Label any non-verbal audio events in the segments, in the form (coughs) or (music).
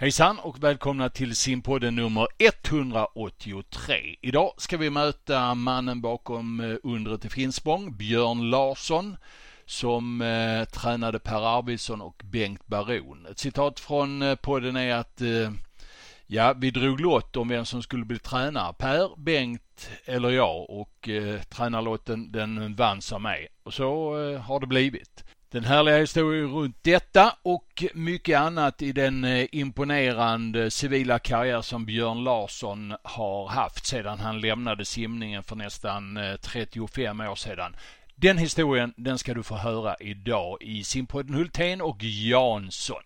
Hejsan och välkomna till simpodden nummer 183. Idag ska vi möta mannen bakom eh, undret i Finspång, Björn Larsson, som eh, tränade Per Arvidsson och Bengt Baron. Ett citat från eh, podden är att eh, ja, vi drog lott om vem som skulle bli tränare. Per, Bengt eller jag och eh, tränarlotten den vanns av mig. Och så eh, har det blivit. Den härliga historien runt detta och mycket annat i den eh, imponerande civila karriär som Björn Larsson har haft sedan han lämnade simningen för nästan eh, 35 år sedan. Den historien den ska du få höra idag i simpodden Hultén och Jansson.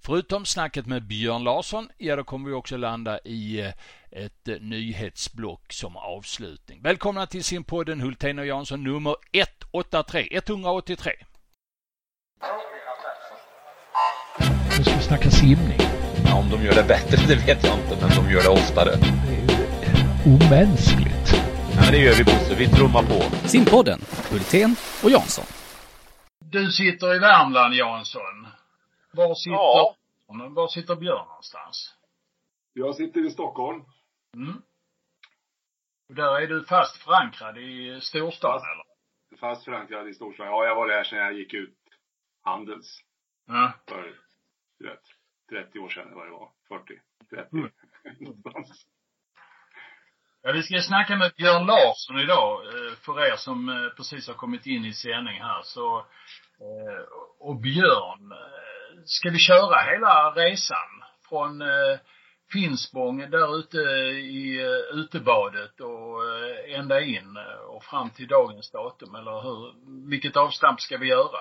Förutom snacket med Björn Larsson, ja då kommer vi också landa i eh, ett nyhetsblock som avslutning. Välkomna till simpodden Hultén och Jansson nummer 183, 183. Nu ska vi snacka simning. Ja, om de gör det bättre, (laughs) det vet jag inte, men de gör det oftare. Det är omänskligt. Ja, det gör vi Bosse, vi trummar på. Simpodden, Hultén och Jansson. Du sitter i Värmland Jansson. Var sitter, ja. var sitter Björn någonstans? Jag sitter i Stockholm. Mm. Där är du fast förankrad i storstaden eller? Fast förankrad i storstaden. Ja, jag var där sedan jag gick ut Handels. Ja. För, vet, 30 år sedan vad det var. 40, 30. Mm. (laughs) Ja, vi ska snacka med Björn Larsson idag, eh, för er som eh, precis har kommit in i sändning här. Så, eh, och Björn, ska vi köra hela resan från Finspång där ute i utebadet och ända in och fram till dagens datum, eller hur? Vilket avstamp ska vi göra?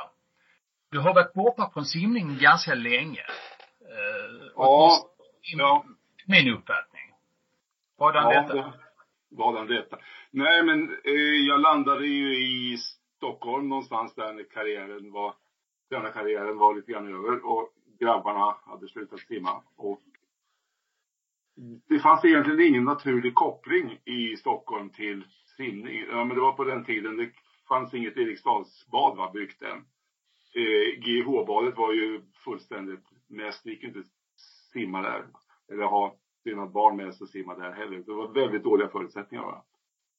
Du har varit borta från simning ganska länge. Ja. ja. Min uppfattning. Vadan ja, detta? Det, vadan detta? Nej men eh, jag landade ju i Stockholm någonstans där när karriären var, denna karriären var lite grann över och grabbarna hade slutat simma och det fanns egentligen ingen naturlig koppling i Stockholm till simning. Ja, men det var på den tiden, det fanns inget Eriksdalsbad va, byggt än. Eh, GH-badet var ju fullständigt mest, det gick inte simma där. Eller ha sina barn med sig och simma där heller. Det var väldigt dåliga förutsättningar va.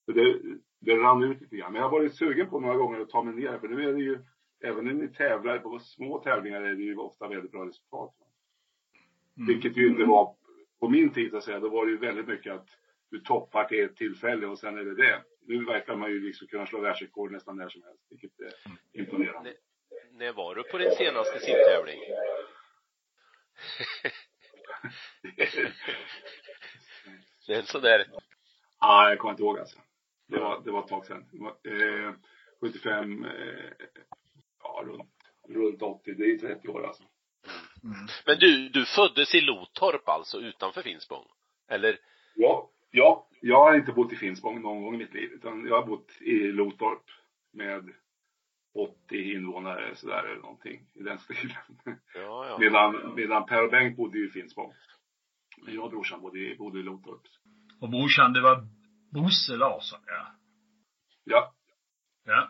Så det, det rann ut lite grann. Men jag har varit sugen på några gånger att ta mig ner. För nu är det ju, även när ni tävlar på små tävlingar är det ju ofta väldigt bra resultat. Mm. Vilket ju inte var på min tid att säga. Då var det ju väldigt mycket att du toppar till ett tillfälle och sen är det det. Nu verkar man ju liksom kunna slå världsrekord nästan när som helst. Vilket är mm. imponerande. När var du på din senaste simtävling? (laughs) det är en sån där Ja, jag kommer inte ihåg alltså. Det var, det var ett tag sedan. Eh, 75, eh, ja runt, runt 80, det är 30 år alltså. Mm. Men du, du föddes i Lotorp alltså, utanför Finspång? Eller? Ja, ja, jag har inte bott i Finspång någon gång i mitt liv, utan jag har bott i Lotorp med 80 invånare sådär eller någonting i den stilen. Ja, ja. Medan, medan Per och Bengt bodde ju i Finspång. Men jag och brorsan bodde, bodde i Lotorp. Och brorsan, det var Bosse Larsson, ja. Ja. Ja.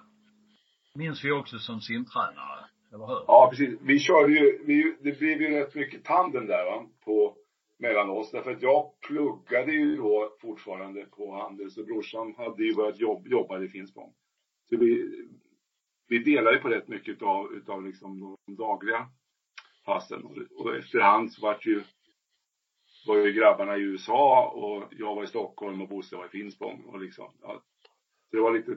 Minns vi också som simtränare, eller hur? Ja, precis. Vi körde ju, vi, det blev ju rätt mycket tandem där va, på, mellan oss. Därför att jag pluggade ju då fortfarande på Handels och brorsan hade ju börjat jobb, jobba i Finspång. Så vi, vi delade ju på rätt mycket utav, utav liksom de dagliga passen. Och, och efterhand så vart ju, var ju grabbarna i USA och jag var i Stockholm och Bosse var i Finspång och liksom, ja. Så det var lite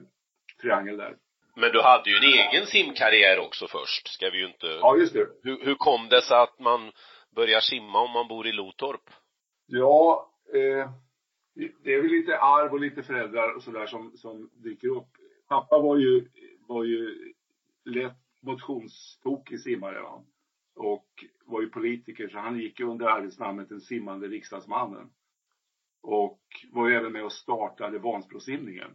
triangel där. Men du hade ju en egen simkarriär också först, ska vi ju inte Ja, just det. Hur, hur kom det sig att man börjar simma om man bor i Lotorp? Ja, eh, det är väl lite arv och lite föräldrar och sådär som, som dyker upp. Pappa var ju var ju lätt motionstokig simmare. Va? Och var ju politiker så han gick under arbetsnamnet den simmande riksdagsmannen. Och var ju även med och startade Vansbrosimningen.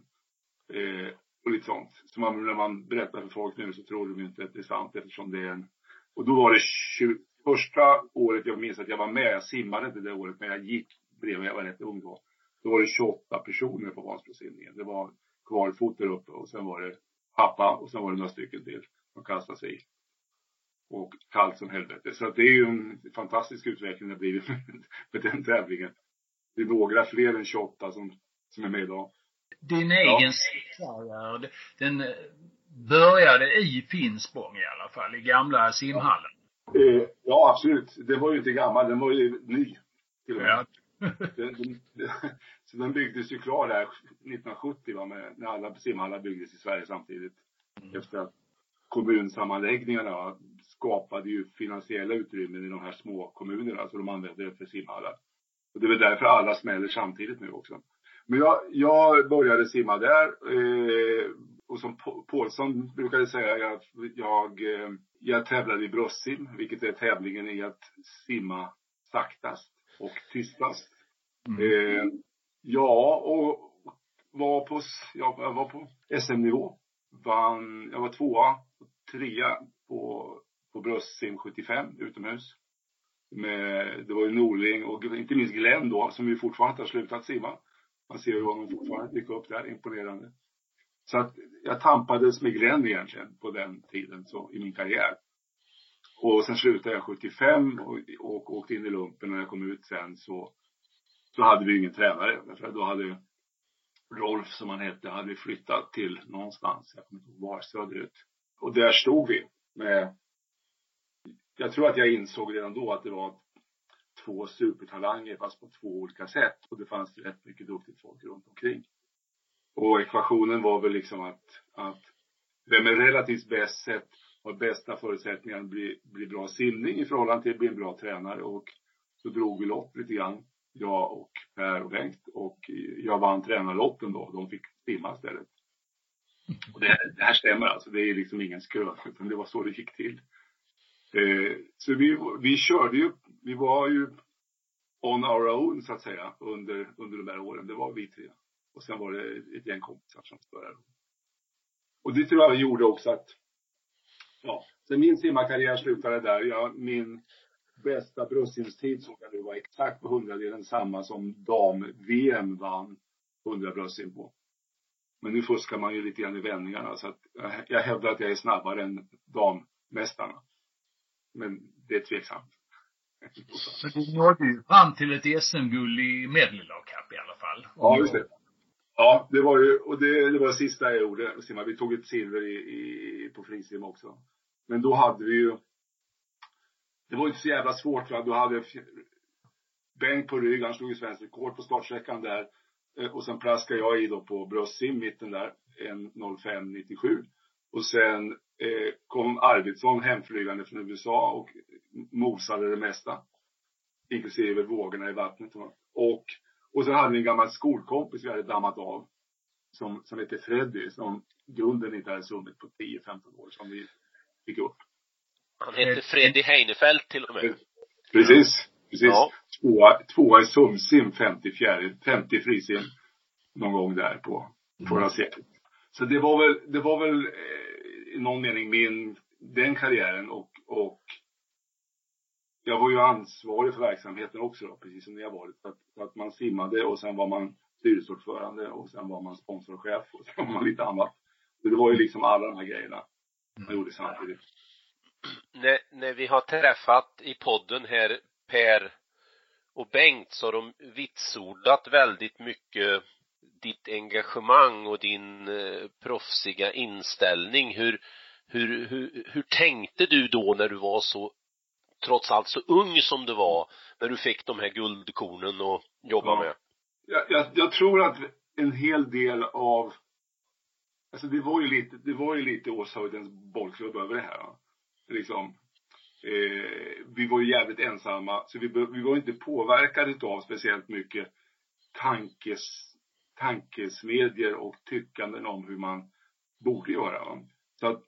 Eh, och lite sånt. Så man, när man berättar för folk nu så tror de ju inte att det är sant eftersom det är en... Och då var det 20, första året jag minns att jag var med, jag simmade inte det året men jag gick bredvid, jag var rätt ung då. Då var det 28 personer på Vansbrosimningen. Det var kvalfoter uppe och sen var det pappa och sen var det några stycken till som kastade sig i. och kallt som helvete. Så det är ju en fantastisk utveckling det har blivit (laughs) med den tävlingen. Det är några fler än 28 som, som är med idag. Din egen simkarriär, den eh, började i Finspång i alla fall, i gamla simhallen. Eh, ja, absolut. Den var ju inte gammal, den var ju ny. Till och med. Ja. Den, den, (laughs) så den byggdes ju klar där 1970 va, med, när alla simhallar byggdes i Sverige samtidigt. Efter att kommunsammanläggningarna skapade ju finansiella utrymmen i de här små kommunerna, så de använde det för simhallar. Och det är väl därför alla smäller samtidigt nu också. Men jag, jag började simma där eh, och som P- Paulsson brukade säga, jag, jag, eh, jag tävlade i bröstsim, vilket är tävlingen i att simma saktast och tystast. Mm. Eh, ja, och var på, ja, jag var på SM-nivå. Vann, jag var tvåa och trea på, på bröstsim 75 utomhus. Med, det var ju Norling och inte minst Glenn då, som ju fortfarande inte har slutat simma. Man ser ju honom fortfarande dyka upp där, imponerande. Så att jag tampades med Glenn egentligen på den tiden så, i min karriär. Och sen slutade jag 75 och, och åkte in i lumpen. När jag kom ut sen så, så hade vi ingen tränare. För då hade Rolf, som han hette, hade flyttat till någonstans, jag kommer inte ihåg var, söderut. Och där stod vi med, jag tror att jag insåg redan då att det var två supertalanger fast på två olika sätt. Och det fanns rätt mycket duktigt folk runt omkring. Och ekvationen var väl liksom att, att vem är relativt bäst sett har bästa förutsättningar att bli, bli bra simning i förhållande till att bli en bra tränare. Och så drog vi lott lite grann, jag och Per och Bengt. Och jag vann tränarlotten då. De fick simma istället. Och det, det här stämmer alltså. Det är liksom ingen skröna, utan det var så det gick till. Eh, så vi, vi körde ju, vi var ju on our own så att säga under, under de här åren. Det var vi tre. Och sen var det ett gäng kompisar som började. Och det tror jag gjorde också att, ja, sen min simmarkarriär slutade där. Jag, min bästa bröstsimstid såg jag nu var exakt på hundradelen samma som dam-VM vann 100 bröstsim på. Men nu fuskar man ju lite grann i vändningarna så att jag, hävdar att jag är snabbare än dammästarna. Men det är tveksamt. Men du nådde ju fram till ett SM-guld i Medley Cup i alla fall. Ja, just det. Ja, det var ju, och det, det var det sista jag gjorde. Simma. Vi tog ett silver i, i, på frisim också. Men då hade vi ju, det var ju inte så jävla svårt va. Då hade jag Bengt på rygg, han slog ju svenskt rekord på startsträckan där. Eh, och sen plaskade jag i då på bröstsim, mitten där, 1.05,97. Och sen eh, kom Arvidsson hemflygande från USA och mosade det mesta. Inklusive vågorna i vattnet. Och, och sen hade vi en gammal skolkompis vi hade dammat av. Som, som hette Freddy, som grunden inte hade summit på 10-15 år, som vi fick upp. Han hette Freddy Heinefeld till och med. Precis, precis. Ja. Tvåa, tvåa i sumsim, 50 fjäril, 50 frisim. Någon gång där på förra seklet. Så det var väl, det var väl eh, i någon mening min, den karriären och, och jag var ju ansvarig för verksamheten också då, precis som ni har varit. Så att, så att man simmade och sen var man styrelseordförande och sen var man sponsorchef och (laughs) sen var man lite annat. Så det var ju liksom alla de här grejerna man gjorde samtidigt. När, när vi har träffat i podden här Per och Bengt så har de vitsordat väldigt mycket ditt engagemang och din eh, proffsiga inställning. Hur, hur, hur, hur tänkte du då när du var så, trots allt så ung som du var, när du fick de här guldkornen att jobba Ja. med? jag, jag, jag tror att en hel del av, alltså det var ju lite, det var ju lite Åshöjdens bollklubb över det här. Liksom, eh, vi var ju jävligt ensamma, så vi, vi var inte påverkade av speciellt mycket tankes, tankesmedjor och tyckanden om hur man borde göra. Va? Så att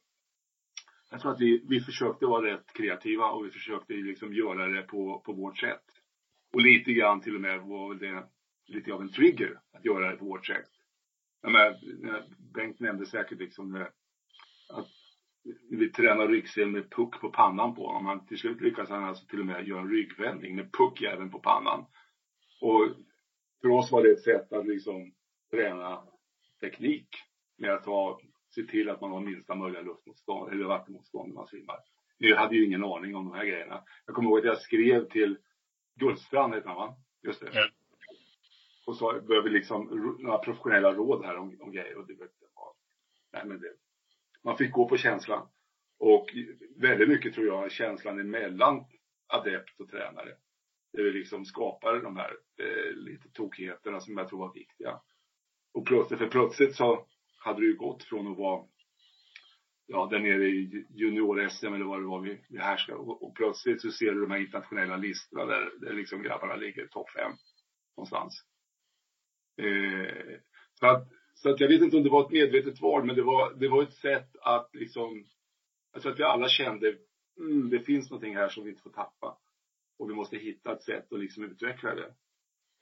jag tror att vi, vi försökte vara rätt kreativa och vi försökte liksom göra det på, på vårt sätt. Och lite grann till och med var väl det lite av en trigger att göra det på vårt sätt. Jag menar, Bengt nämnde säkert liksom det, att vi tränar ryggsäcken med puck på pannan på honom. Han, till slut lyckas han alltså till och med göra en ryggvändning med puck även på pannan. Och för oss var det ett sätt att liksom träna teknik med att ha, se till att man har minsta möjliga luftmotstånd eller vattenmotstånd när man simmar. Jag hade ju ingen aning om de här grejerna. Jag kommer ihåg att jag skrev till Gullstrand, heter han va? Just det. Ja. Och så behöver vi liksom några professionella råd här om, om grejer och det vad. Nej men det. Man fick gå på känslan. Och väldigt mycket tror jag känslan emellan adept och tränare. Det vi liksom skapar de här eh, lite tokigheterna som jag tror var viktiga. Och plötsligt, för plötsligt så hade det ju gått från att vara ja, där nere i junior-SM eller vad det var vi, vi härskade. Och, och plötsligt så ser du de här internationella listorna där, där liksom grabbarna ligger topp fem någonstans. Eh, så, att, så att jag vet inte om det var ett medvetet val, men det var, det var ett sätt att liksom, jag tror att vi alla kände, mm, det finns någonting här som vi inte får tappa. Och vi måste hitta ett sätt att liksom utveckla det.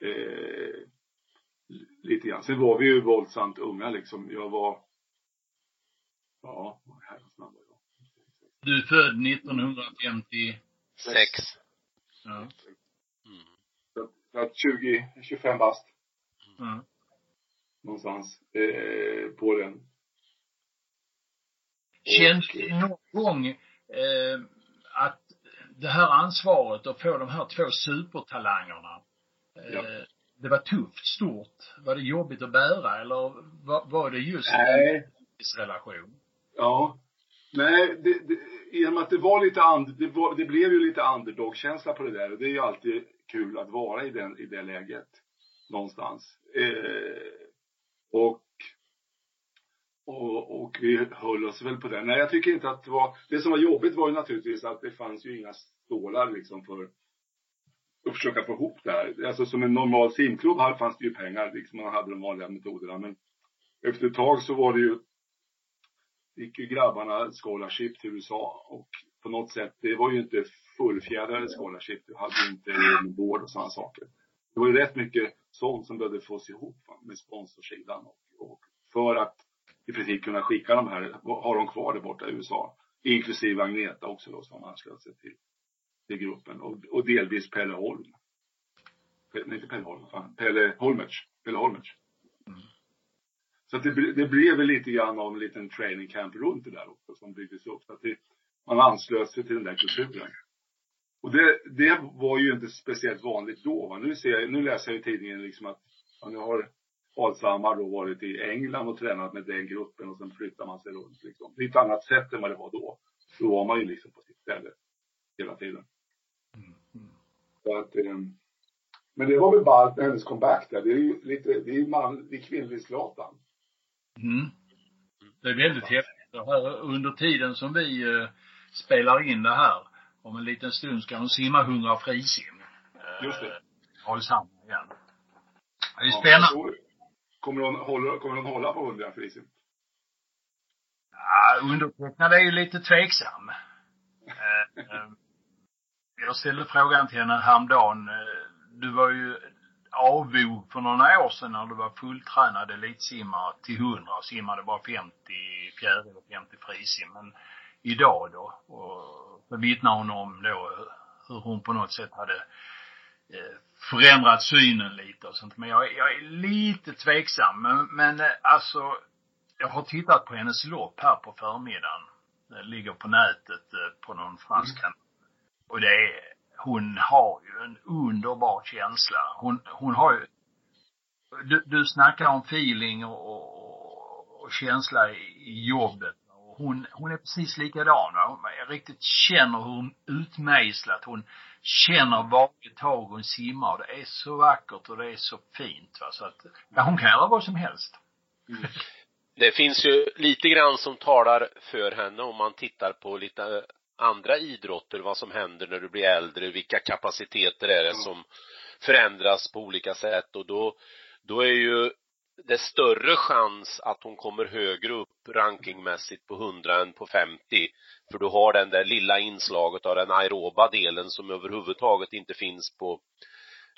Eh, lite grann. Sen var vi ju våldsamt unga liksom. Jag var, ja, vad herrans namn var jag? Du är född 1950. Sex. Ja. Mm. Så så att 20, 25 bast Ja. någonstans eh, på den. Känns det någon gång eh, att det här ansvaret att få de här två supertalangerna, eh, Ja. Det var tufft, stort? Var det jobbigt att bära eller var, var det just Nej. en relation? Ja. Nej, det, det, med att det var lite and, det, var, det blev ju lite underdog-känsla på det där och det är ju alltid kul att vara i, den, i det läget. Någonstans. Eh, och, och, och vi höll oss väl på det. Nej, jag tycker inte att det var, det som var jobbigt var ju naturligtvis att det fanns ju inga stålar liksom för och försöka få ihop det här. Alltså som en normal simklubb här fanns det ju pengar, liksom man hade de vanliga metoderna. Men efter ett tag så var det ju gick ju grabbarna scholarship till USA och på något sätt, det var ju inte fullfjädrade scholarship. Du hade ju inte vård och sådana saker. Det var ju rätt mycket sånt som behövde fås ihop va, med sponsorsidan och, och för att i princip kunna skicka de här, ha dem kvar där borta i USA. Inklusive Agneta också då som anslöt sig till, till gruppen och, och delvis Pelle Holm. Pe- Nej, inte Pelle Holm, fan. Pelle Holmertz. Pelle Holmertz. Så att det, det blev väl lite grann av en liten training camp runt det där också som byggdes upp. Så att det, man anslöt sig till den där kulturen. Och det, det var ju inte speciellt vanligt då. Va? Nu, ser jag, nu läser jag i tidningen liksom att ja, nu har Alshammar då varit i England och tränat med den gruppen och sen flyttar man sig runt liksom. Det är ett annat sätt än vad det var då. Då var man ju liksom på sitt ställe hela tiden. Så att, eh, men det var väl bara hennes comeback där. Det är ju lite, det är ju man, det är kvinnlig Zlatan. Mm. Det är väldigt häftigt. Under tiden som vi eh, spelar in det här, om en liten stund ska hon simma 100 frisim. Eh, Just det. Karlshamn igen. Det är spännande. Kommer hon hålla, kommer hon hålla på 100 frisim? Ja, undertecknad är ju lite tveksam. (laughs) Jag ställde frågan till henne häromdagen. Eh, du var ju avog för några år sedan när du var fulltränad elitsimmare till 100 och simmade bara 50 fjäril och 50 frisim. Men idag då, och så vittnar hon om då hur hon på något sätt hade eh, förändrat synen lite och sånt. Men jag, jag är lite tveksam. Men, men eh, alltså, jag har tittat på hennes lopp här på förmiddagen. Det ligger på nätet på någon fransk kanal. Och det är, hon har ju en underbar känsla. Hon, hon har ju, du, du snackar om feeling och, och, och känsla i jobbet. Och hon, hon är precis likadan. Va? Jag riktigt känner hur hon utmejslat. Hon känner varje tag hon simmar. Det är så vackert och det är så fint. Va? Så att, ja, hon kan göra vad som helst. Mm. Det finns ju lite grann som talar för henne om man tittar på lite andra idrotter, vad som händer när du blir äldre, vilka kapaciteter är det som förändras på olika sätt och då, då är ju det större chans att hon kommer högre upp rankingmässigt på 100 än på 50. För du har den där lilla inslaget av den aeroba delen som överhuvudtaget inte finns på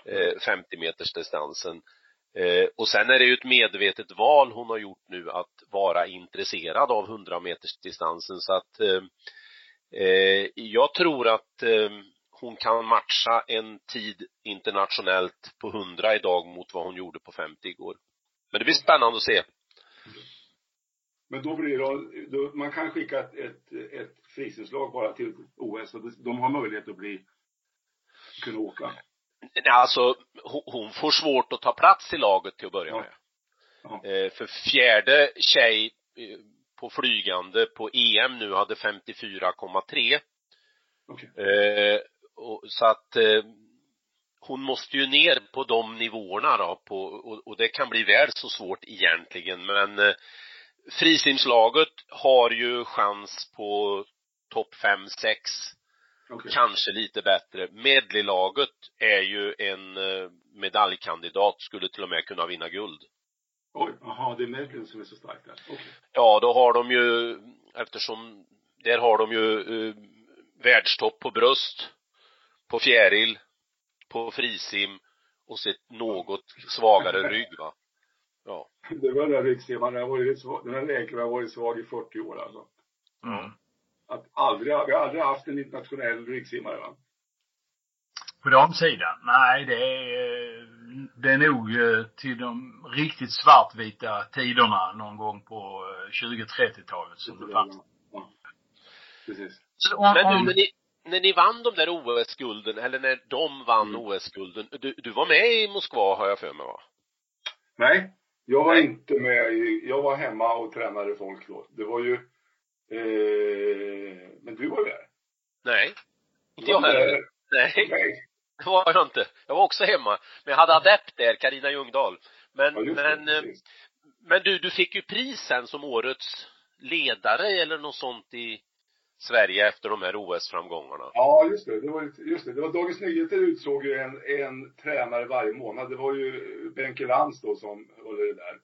eh, 50 meters distansen. Eh, och sen är det ju ett medvetet val hon har gjort nu att vara intresserad av 100 meters distansen så att eh, eh, jag tror att eh, hon kan matcha en tid internationellt på 100 idag mot vad hon gjorde på 50 igår. Men det blir spännande att se. Men då blir det, då, man kan skicka ett, ett, ett frisimslag bara till OS och de har möjlighet att bli, kunna åka. Nej, alltså hon- får svårt att ta plats i laget till att börja Ja. med. Ja. Eh, för fjärde tjej eh, på flygande på EM nu hade 54,3. Okej. Eh, och, så att eh, hon måste ju ner på de nivåerna då på, och, och det kan bli väl så svårt egentligen men eh, frisimslaget har ju chans på topp 5, 6 Okej. kanske lite bättre. Medleylaget är ju en eh, medaljkandidat, skulle till och med kunna vinna guld. Oj, jaha, det är Medlin som är så stark där. Okej. Ja, då har de ju, eftersom, där har de ju eh, världstopp på bröst, på fjäril, på frisim och så ett något svagare rygg va. Ja. Det var den där ryggsimman, den den här läkaren har varit svag i 40 år alltså. Mm. Att aldrig, vi har aldrig haft en internationell ryggsimmare va? På damsidan? Nej, det är, det är nog eh, till de riktigt svartvita tiderna någon gång på eh, 20-30-talet som det fanns. Ja. Precis. Så om, Men om, nu när ni, när ni vann de där OS-gulden, eller när de vann Mm. OS-gulden, du, du var med i Moskva har jag för mig va? Nej, jag var Nej. inte med i, jag var hemma och tränade folk då. Det var ju, eh, men du var ju där. Nej. Inte Du jag var heller. Nej. Nej. (laughs) Det var jag inte. Jag var också hemma. Men jag hade adept där, Karina Ljungdahl. Men, Ja, men, det. eh, men du, du fick ju pris sen som årets ledare eller något sånt i Sverige efter de här OS-framgångarna. Ja, just det. Det var, ju- just det. det var Dagens Nyheter utsåg ju en, en tränare varje månad. Det var ju Benke Lantz då som håller det där.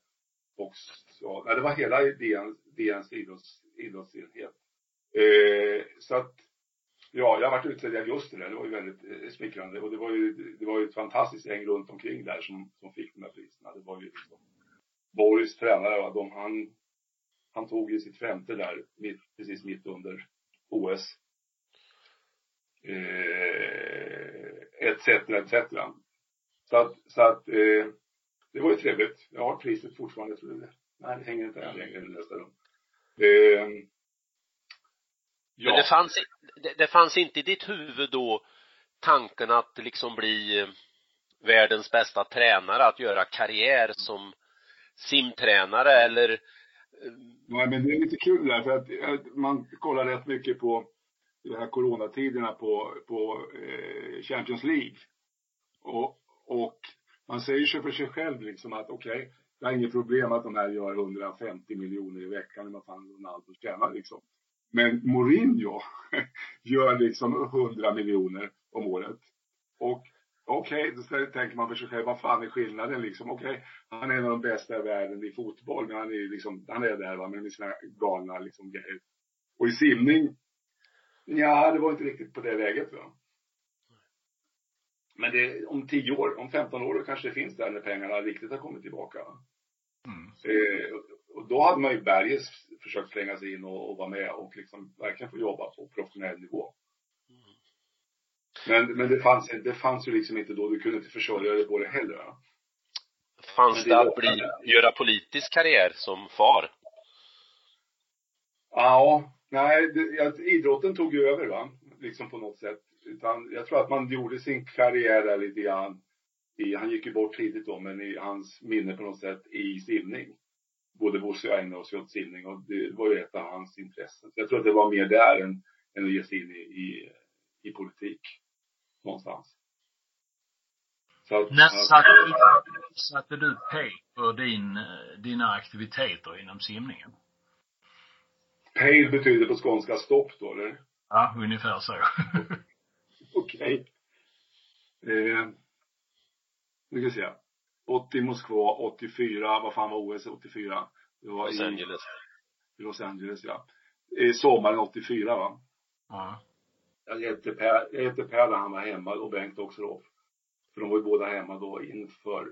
Och så, nej, det var hela DN, DNs idrotts, idrottsenhet. Eh, så att, ja, jag varit utsedd i augusti där. Det var ju väldigt eh, smickrande. Och det var ju, det var ju ett fantastiskt gäng runt omkring där som, som fick de här priserna. Det var ju liksom, Boris tränare, va, de, han, han tog ju sitt femte där, mitt, precis mitt under OS eh, etc, etc. Så att, så att eh, det var ju trevligt. Jag har priset fortfarande, tror jag. det. Nej, det hänger inte här längre i nästa rum. Eh, ja. Men det fanns, det, det fanns inte i ditt huvud då tanken att liksom bli eh, världens bästa tränare, att göra karriär som simtränare eller eh, Nej, men det är lite kul där, för att eh, man kollar rätt mycket på de här coronatiderna på, på Champions League. Och, och man säger sig för sig själv liksom att okej, det är inget problem att de här gör 150 miljoner i veckan, eller vad fan Ronaldo tjänar liksom. Men Mourinho (laughs) gör liksom 100 miljoner om året. Och okej, då ställer- tänker man för sig själv, vad fan är skillnaden liksom? Okej, han är en av de bästa i världen i fotboll, men han är liksom, han är där va, med sina galna liksom grejer. Och i simning, ja, det var inte riktigt på det läget va. Men det, om 10 år, om 15 år, då kanske det finns där när pengarna riktigt har kommit tillbaka. Mm. Eh, och då hade man ju Berges försökt slänga sig in och, och vara med och liksom verkligen få jobba på professionell nivå. Men, men det fanns, det fanns ju liksom inte då, du kunde inte försörja dig på det heller. Va? fanns det det att bli, göra politisk karriär som far? Ja, nej, det, idrotten tog ju över va, liksom på något sätt. Utan jag tror att man gjorde sin karriär där lite grann i, han gick ju bort tidigt då, men i hans minne på något sätt i simning. Både Bosse och ägnade sig åt simning och det var ju ett av hans intressen. Så jag tror att det var mer där än, än att ge sig in i, i, i politik. Någonstans. Så att, När att- satte satte du P på din, dina aktiviteter inom simningen? Pale betyder på skånska stopp då, eller? Ja, ungefär så. (laughs) Okej. Eh, nu ska vi se. 80 Moskva, 84, vad fan var OS 84? Det var Los i, Angeles. i Los Angeles, ja. Eh, sommaren 84 va? ja. Jag hjälpte Per, jag hjälpte Per när han var hemma och Bengt också då. För de var ju båda hemma då inför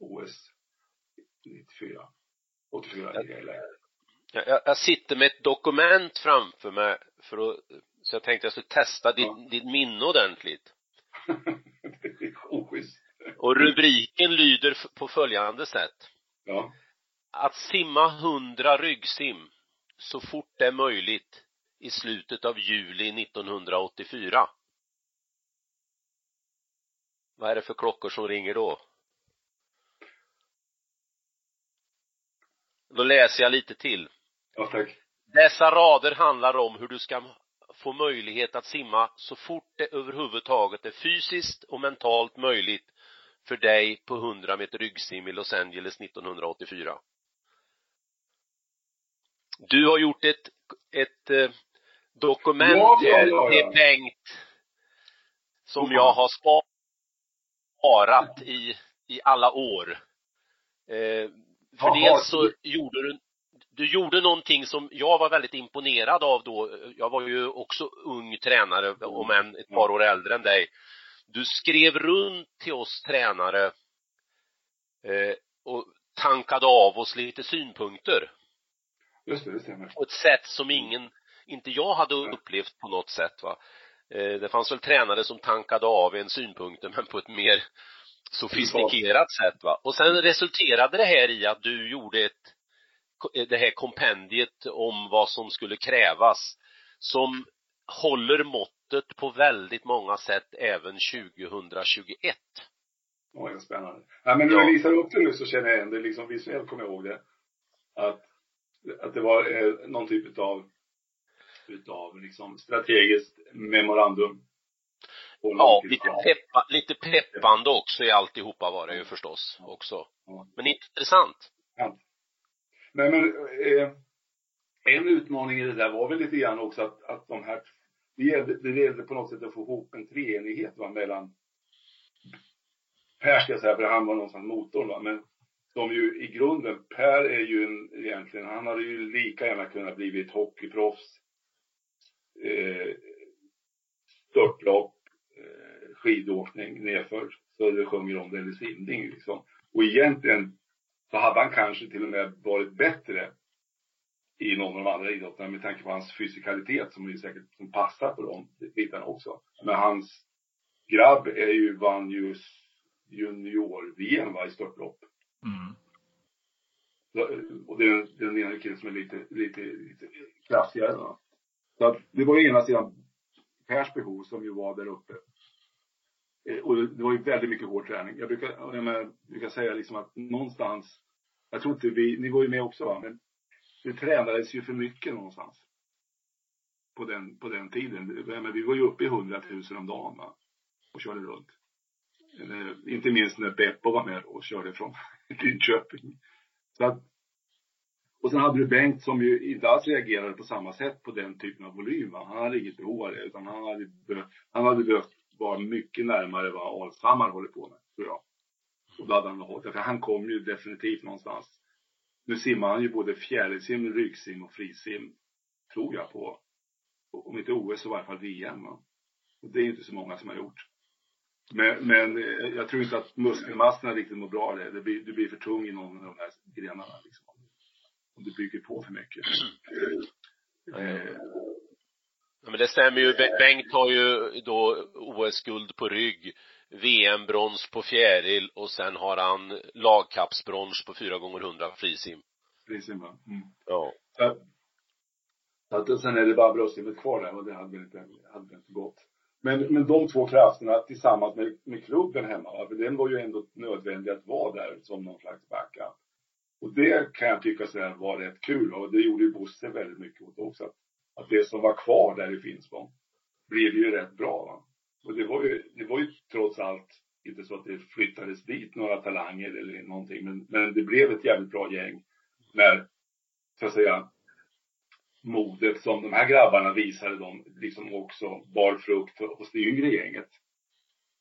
OS 94. 84 i LA. Jag, jag, jag sitter med ett dokument framför mig för att, så jag tänkte jag skulle testa ditt, Ja. ditt minne ordentligt. (laughs) Och rubriken lyder på följande sätt. Ja. Att simma 100 ryggsim så fort det är möjligt i slutet av juli 1984. Vad är det för klockor som ringer då? Då läser jag lite till. Ja, tack. Dessa rader handlar om hur du ska få möjlighet att simma så fort det överhuvudtaget är fysiskt och mentalt möjligt för dig på 100 meter ryggsim i Los Angeles 1984. Du har gjort ett, ett eh, dokument Ja, ja, ja, till Bengt som jag har sparat i, i alla år. Eh, för dels så gjorde du du gjorde någonting som jag var väldigt imponerad av då. Jag var ju också ung tränare, om än ett par år äldre än dig. Du skrev runt till oss tränare eh, och tankade av oss lite synpunkter Just det, det stämmer. på ett sätt som ingen, inte jag hade upplevt på något sätt va. Eh, Det fanns väl tränare som tankade av en synpunkter men på ett mer sofistikerat sätt va. Och sen resulterade det här i att du gjorde ett, det här kompendiet om vad som skulle krävas som håller måttet på väldigt många sätt även 2021. Oj, vad spännande. Ja, men när Ja. du visar upp det nu så känner jag igen det, liksom visuellt kommer jag ihåg det. Att, att det var eh, någon typ utav, utav liksom strategiskt memorandum. Ja, lite, peppa, lite peppande också i alltihopa var det ju förstås också. Ja. Men intressant. Nej men, eh, en utmaning i det där var väl lite grann också att, att de här, det gällde, det gällde på något sätt att få ihop en treenighet va, mellan Per ska jag säga, för han var någonstans motorn va, men som ju i grunden, Per är ju en, egentligen, han hade ju lika gärna kunnat blivit hockeyproffs, eh, störtlopp, eh, skidåkning nedför, så det sjunger om det eller simning liksom. Och egentligen så hade han kanske till och med varit bättre i någon av de andra idrotterna med tanke på hans fysikalitet som ju säkert som passar på de bitarna också. Men hans grabb är ju, vann ju junior-VM i störtlopp. Mm. Och det är den, ena killen som är lite, lite, lite kraftigare då. Så att det var ju ena sidan Pers behov som ju var där uppe. Eh, Och det det var ju väldigt mycket hård träning. Jag brukar, jag menar, brukar säga liksom att någonstans, jag tror inte vi, ni var ju med också va, men det tränades ju för mycket någonstans. På den, på den tiden. Men vi var ju uppe i 100 000 om dagen va. Och körde runt. Eller, Inte minst när Beppo var med och körde från (laughs) Linköping. Så att, och sen hade du Bengt som ju inte alls reagerade på samma sätt på den typen av volym. Va? Han hade inget behov av det, utan han hade, behövt, han hade behövt vara mycket närmare vad Alshammar håller på med, tror jag. Och då hade han hållit, för han kom ju definitivt någonstans. Nu simmar han ju både fjärilsim, ryggsim och frisim, tror jag på, om inte OS så i varje fall VM. Va? Och det är ju inte så många som har gjort. Men, men eh, jag tror inte att muskelmassorna riktigt mår bra av det. det blir, du blir för tung i någon av de här grenarna. Liksom. Om du bygger på för mycket. (clears throat) Eh, Ja, men det stämmer ju. Bengt har ju då OS-guld på rygg, VM-brons på fjäril och sen har han lagkappsbrons på 4 gånger 100 frisim. precis, va? Mm. Ja. Så att- sen är det bara bröstsimmet kvar där och det hade väl inte, hade väl inte gått. Men, men de två krafterna tillsammans med, med klubben hemma, va? för den var ju ändå nödvändig att vara där som någon slags backup. Och det kan jag tycka så var rätt kul och det gjorde ju Bosse väldigt mycket åt också. Att, att det som var kvar där i Finspång blev ju rätt bra. Va? Och det var ju, det var ju trots allt inte så att det flyttades dit några talanger eller någonting, men, men det blev ett jävligt bra gäng när, så att säga, modet som de här grabbarna visade dem liksom också bar frukt hos det yngre gänget.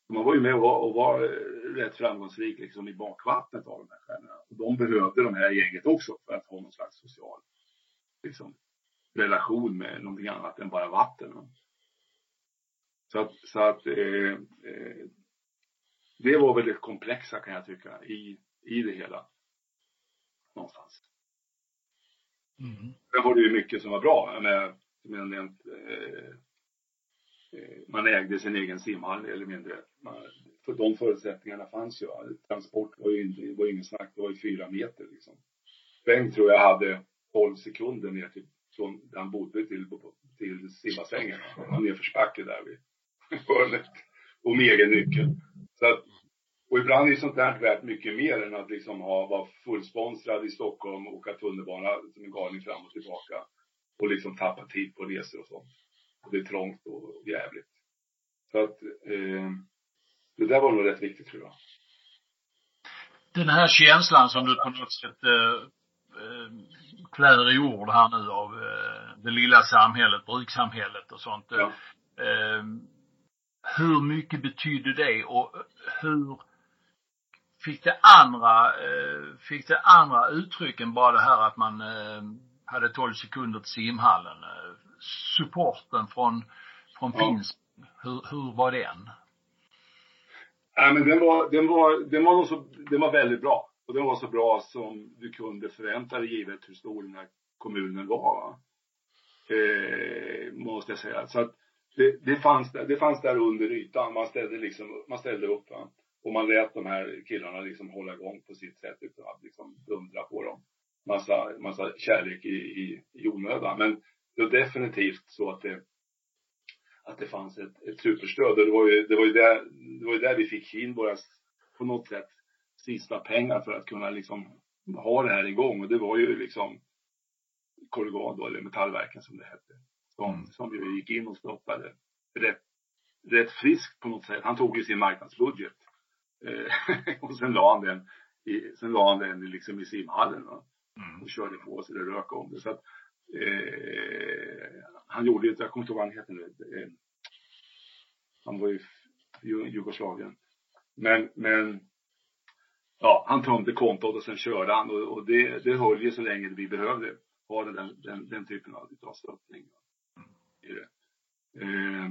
Man var ju med och var, och var eh, rätt framgångsrik liksom i bakvattnet av de här stjärnorna. Och de behövde de här gänget också för att ha någon slags social liksom, relation med någonting annat än bara vatten. Så att, så att eh, eh, det var väl det komplexa kan jag tycka i, i det hela. Någonstans. Mm. Sen var det ju mycket som var bra. Menar, som jag nämnt, eh, eh, man ägde sin egen simhall eller mindre. Man, för de förutsättningarna fanns ju. Transport var ju inte, var ingen snack, det var ju fyra meter liksom. Bengt tror jag hade 12 sekunder ner till, från där han bodde till, till simbassängen. Var nedförsbacke där vid hörnet. Och med egen nyckel. Så att, och ibland är sånt där värt mycket mer än att liksom ha, vara fullsponsrad i Stockholm, åka tunnelbana som en galning fram och tillbaka. Och liksom tappa tid på resor och sånt. Och det är trångt och jävligt. Så att, eh, det där var nog rätt viktigt tror jag. Den här känslan som du på något sätt eh, eh, klär i ord här nu av eh, det lilla samhället, brukssamhället och sånt. Ja. Hur mycket betydde det och hur fick det andra, eh, fick det andra uttryck än bara det här att man eh, hade 12 sekunder till simhallen? Supporten från, från Ja. Finspång, hur, hur var den? Nej men den var, den var, den var nog så, den var väldigt bra. Och den var så bra som du kunde förvänta dig givet hur stor den här kommunen var. Va? Eh, måste jag säga. Så att det, det, fanns där, det fanns där under ytan. Man ställde liksom, man ställde upp va. Och man lät de här killarna liksom hålla igång på sitt sätt utan att liksom dundra på dem. Massa, massa kärlek i, i, i onödan. Men det var definitivt så att det, att det fanns ett, ett superstöd. Och det var ju, det var ju där, det var ju där vi fick in våra, på något sätt, sista pengar för att kunna liksom ha det här igång. Och det var ju liksom Corrugat då, eller Metallverken som det hette. Som, som vi gick in och stoppade. Rätt, rätt friskt på något sätt. Han tog ju sin marknadsbudget. Eh, (laughs) och sen la han den i, sen la han den liksom i simhallen. Va? och körde på så det rök om det. Så att, eh, han gjorde ju, jag kommer inte ihåg vad han heter nu. Eh, han var ju i Ju- Jugoslavien. Men, men ja, han tömde kontot och sen körde han och, och det, det höll ju så länge vi behövde ha den, den, den typen av, av stöttning. I det. Eh,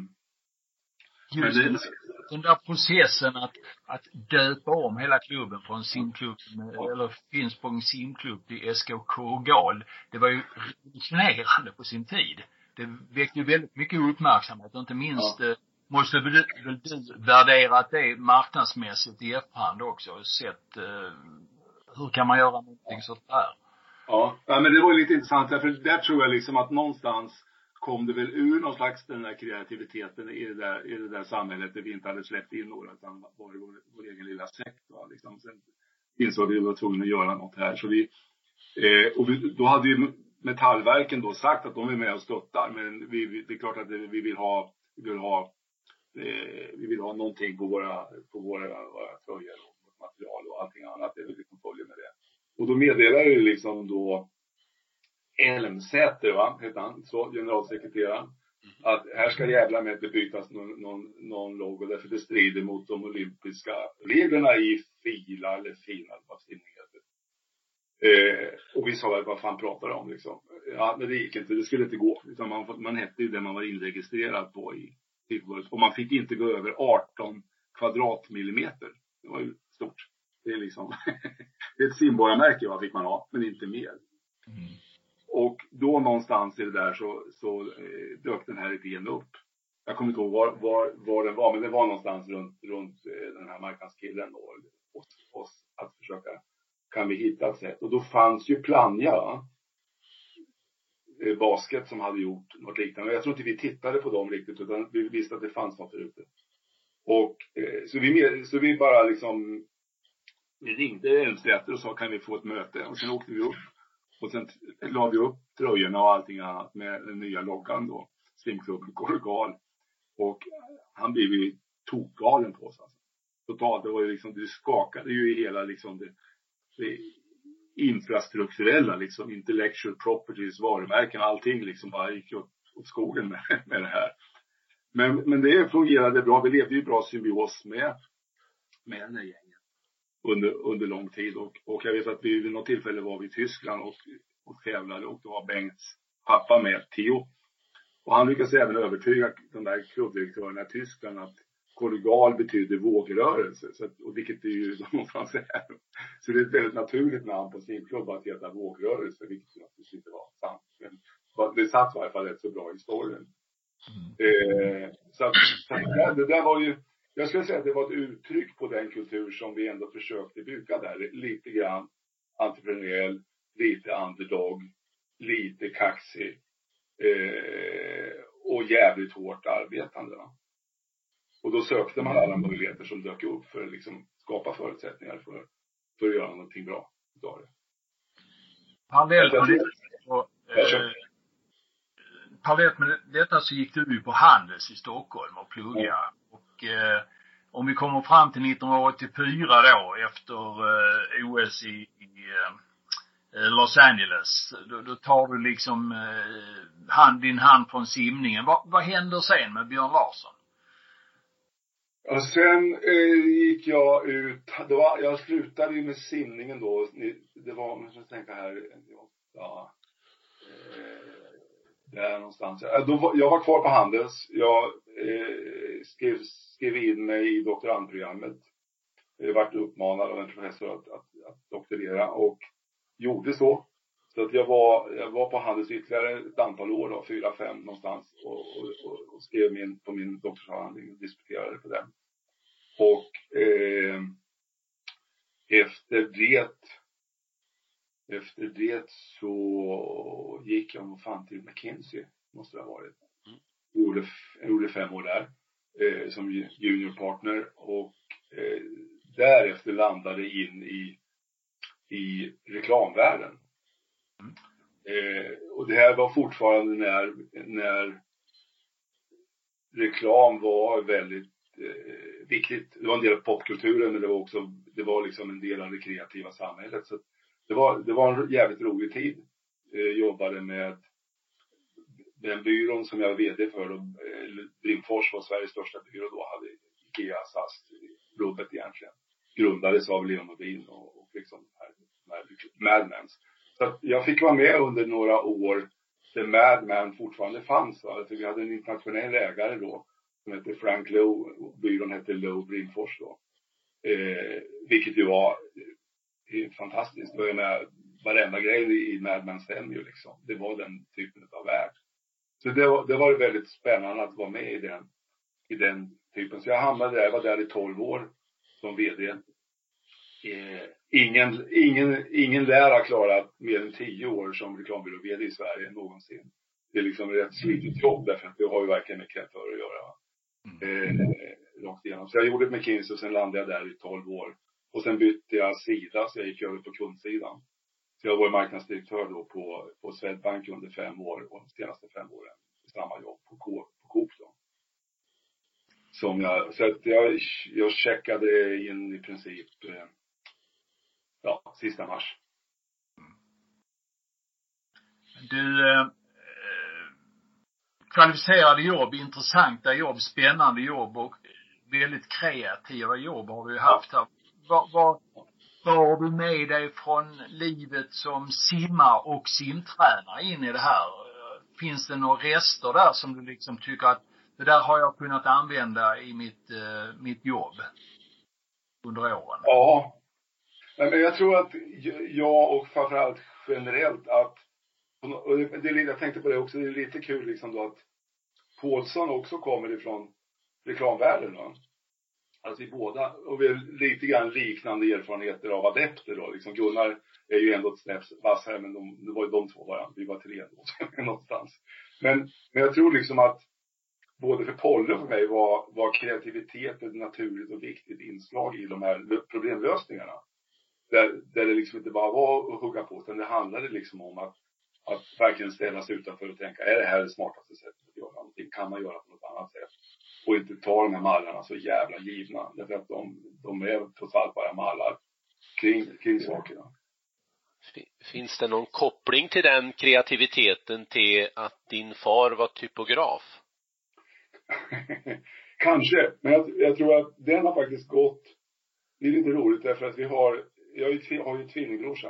men Just det, den, där processen att, att döpa om hela klubben från simklubb, Ja. eller Finspång simklubb till SKK Gal, det var ju revolutionerande på sin tid. Det väckte ju väldigt mycket uppmärksamhet och inte minst eh, måste väl du, värderat det marknadsmässigt i efterhand också och sett eh, hur kan man göra någonting sånt där? Ja, ja men det var ju lite intressant därför där tror jag liksom att någonstans kom det väl ur någon slags den där kreativiteten i det där, i det där samhället där vi inte hade släppt in några utan var i vår, vår egen lilla sekt va, liksom. Sen insåg vi att vi var tvungna att göra något här så vi, eh, och vi, då hade ju Metallverken då sagt att de är med och stöttar men vi, vi, det är klart att vi vill ha, vi vill ha eh, vi vill ha någonting på våra, på våra, våra tröjor och material och allting annat. Det är väl liksom följer med det. Och då meddelade ju liksom då Elmsäter, va, hette han, så, generalsekreteraren. Att här ska jävla med att det bytas någon, någon, någon logo därför det strider mot de olympiska reglerna i FILA eller FINA, vad simning heter. Eh, och vi sa väl, vad fan pratar du om liksom? Ja, men det gick inte, det skulle inte gå. Utan man, man hette ju det man var inregistrerad på i Simförbundet. Och man fick inte gå över 18 kvadratmillimeter. Det var ju stort. Det är liksom, (laughs) det är ett simborgarmärke va, fick man ha, men inte mer. Och då någonstans i det där så, så eh, dök den här idén upp. Jag kommer inte ihåg var, var, var den var, men det var någonstans runt, runt eh, den här marknadskillen och oss, oss att försöka, kan vi hitta ett sätt? Och då fanns ju Plannja, va? Eh, basket som hade gjort något liknande. Jag tror inte vi tittade på dem riktigt, utan vi visste att det fanns något där ute. Och eh, så vi, med, så vi bara liksom, vi ringde Elmsäter och sa kan vi få ett möte? Och sen åkte vi upp. Och sen la vi upp tröjorna och allting annat med den nya loggan då. Simklubben Korgal. Och han blev ju tokgalen på oss alltså. Totalt. Det var ju liksom, det skakade ju i hela liksom det, det infrastrukturella liksom. Intellectual properties, varumärken, allting liksom bara gick åt, åt skogen med, (laughs) med det här. Men, men det fungerade bra. Vi levde ju i bra symbios med, med den här under, under lång tid. Och, och jag vet att vi vid något tillfälle var vi i Tyskland och, och tävlade och då var Bengts pappa med, Theo. Och han lyckades även övertyga de där klubbdirektörerna i Tyskland att kollegal betyder vågrörelse, så att, och vilket är ju (laughs) de fransärer. Så det är ett väldigt naturligt namn på sin klubb att heta vågrörelse, vilket naturligtvis inte var sant. Men det satt i alla fall rätt så bra i storyn. Eh, så att, så det, där, det där var ju, jag skulle säga att det var ett uttryck på den kultur som vi ändå försökte bygga där. Lite grann entreprenöriell, lite underdog, lite kaxig. Eh, och jävligt hårt arbetande. Va? Och då sökte man alla möjligheter som dök upp för att liksom skapa förutsättningar för, för att göra någonting bra utav det. Parallellt med eh, parallellt med detta så gick du ju på Handels i Stockholm och pluggade. Eh, om vi kommer fram till 1984 då efter eh, OS i, i eh, eh, Los Angeles. Då, då tar du liksom eh, hand, din hand från simningen. Vad, vad händer sen med Björn Larsson? Ja, sen eh, gick jag ut, det var, jag slutade ju med simningen då, Ni- det var, nu ska tänka här, ja, eh, där någonstans. Jag var kvar på Handels, jag eh, skrev, skrev in mig i doktorandprogrammet. Jag vart uppmanad av en professor att, att, att doktorera och gjorde så. Så att jag var, jag var på Handels ytterligare ett antal år då, fyra, fem någonstans och, och, och, och skrev min, på min doktorsavhandling och disputerade på den. Och eh, efter det efter det så gick jag nog fan till McKinsey, måste det ha varit. Jag gjorde, jag gjorde fem år där eh, som ju- juniorpartner och eh, därefter landade in i, i reklamvärlden. Eh, och det här var fortfarande när, när reklam var väldigt eh, viktigt. Det var en del av popkulturen men det var också, det var liksom en del av det kreativa samhället. Så det var, det var en jävligt rolig tid. Eh, jobbade med den byrån som jag var VD för då, Brimfors eh, var Sveriges största byrå då, hade Ikea, SAS, rubbet egentligen. Grundades av Leon Nordin och, och liksom här, här, Mad Men. Så att jag fick vara med under några år där Mad Men fortfarande fanns. Va? Alltså, vi hade en internationell ägare då som hette Frank Lowe. Byrån hette Lowe Brimfors då. Eh, vilket ju var eh, fantastiskt. Och jag menar, varenda grej i Mad Men stämmer ju liksom. Det var den typen av värld. Så det var, det var väldigt spännande att vara med i den, i den typen. Så jag hamnade där, jag var där i 12 år som VD. Eh, ingen, ingen, ingen lär ha klarat mer än 10 år som reklambyrå-VD i Sverige någonsin. Det är liksom ett rätt slitigt jobb därför att det har ju verkligen med kreatörer att göra. Va? Eh, rakt igenom. Så jag gjorde McKinsey och sen landade jag där i 12 år. Och sen bytte jag sida, så jag gick över på kundsidan. Så jag var marknadsdirektör då på, på Swedbank under fem år och de senaste fem åren samma jobb på, Coop, på Coop då. Som jag, så att jag, jag checkade in i princip, eh, ja, sista mars. Du, eh, kvalificerade jobb, intressanta jobb, spännande jobb och väldigt kreativa jobb har vi ju haft här. Vad, vad, vad har du med dig från livet som simmar och simtränare in i det här? Finns det några rester där som du liksom tycker att det där har jag kunnat använda i mitt, eh, mitt jobb under åren? Ja. Nej, Men jag tror att jag och framförallt generellt att, och det, det, är lite- jag tänkte på det också, det är lite kul liksom då att Paulsson också kommer ifrån reklamvärlden då. Alltså vi båda, och vi har lite grann liknande erfarenheter av adepter då. Liksom Gunnar är ju ändå ett snäpp vassare, men de, det var ju de två bara. Vi var tre då, (laughs) någonstans. Men, men jag tror liksom att både för Polly och för mig var, var kreativitet ett naturligt och viktigt inslag i de här problemlösningarna. Där, där det liksom inte bara var att hugga på, utan det handlade liksom om att, att verkligen ställa sig utanför och tänka, är det här det smartaste sättet att göra någonting? Kan man göra på något annat sätt? Och inte ta de här mallarna så jävla givna. Därför att de, de är trots allt bara mallar kring, kring sakerna. Fi- Finns det någon koppling till den kreativiteten till att din far var typograf? (laughs) Kanske, men jag, jag tror att den har faktiskt gått. Det är lite roligt därför att vi har, jag har ju, tvi- har ju tvillingbrorsa.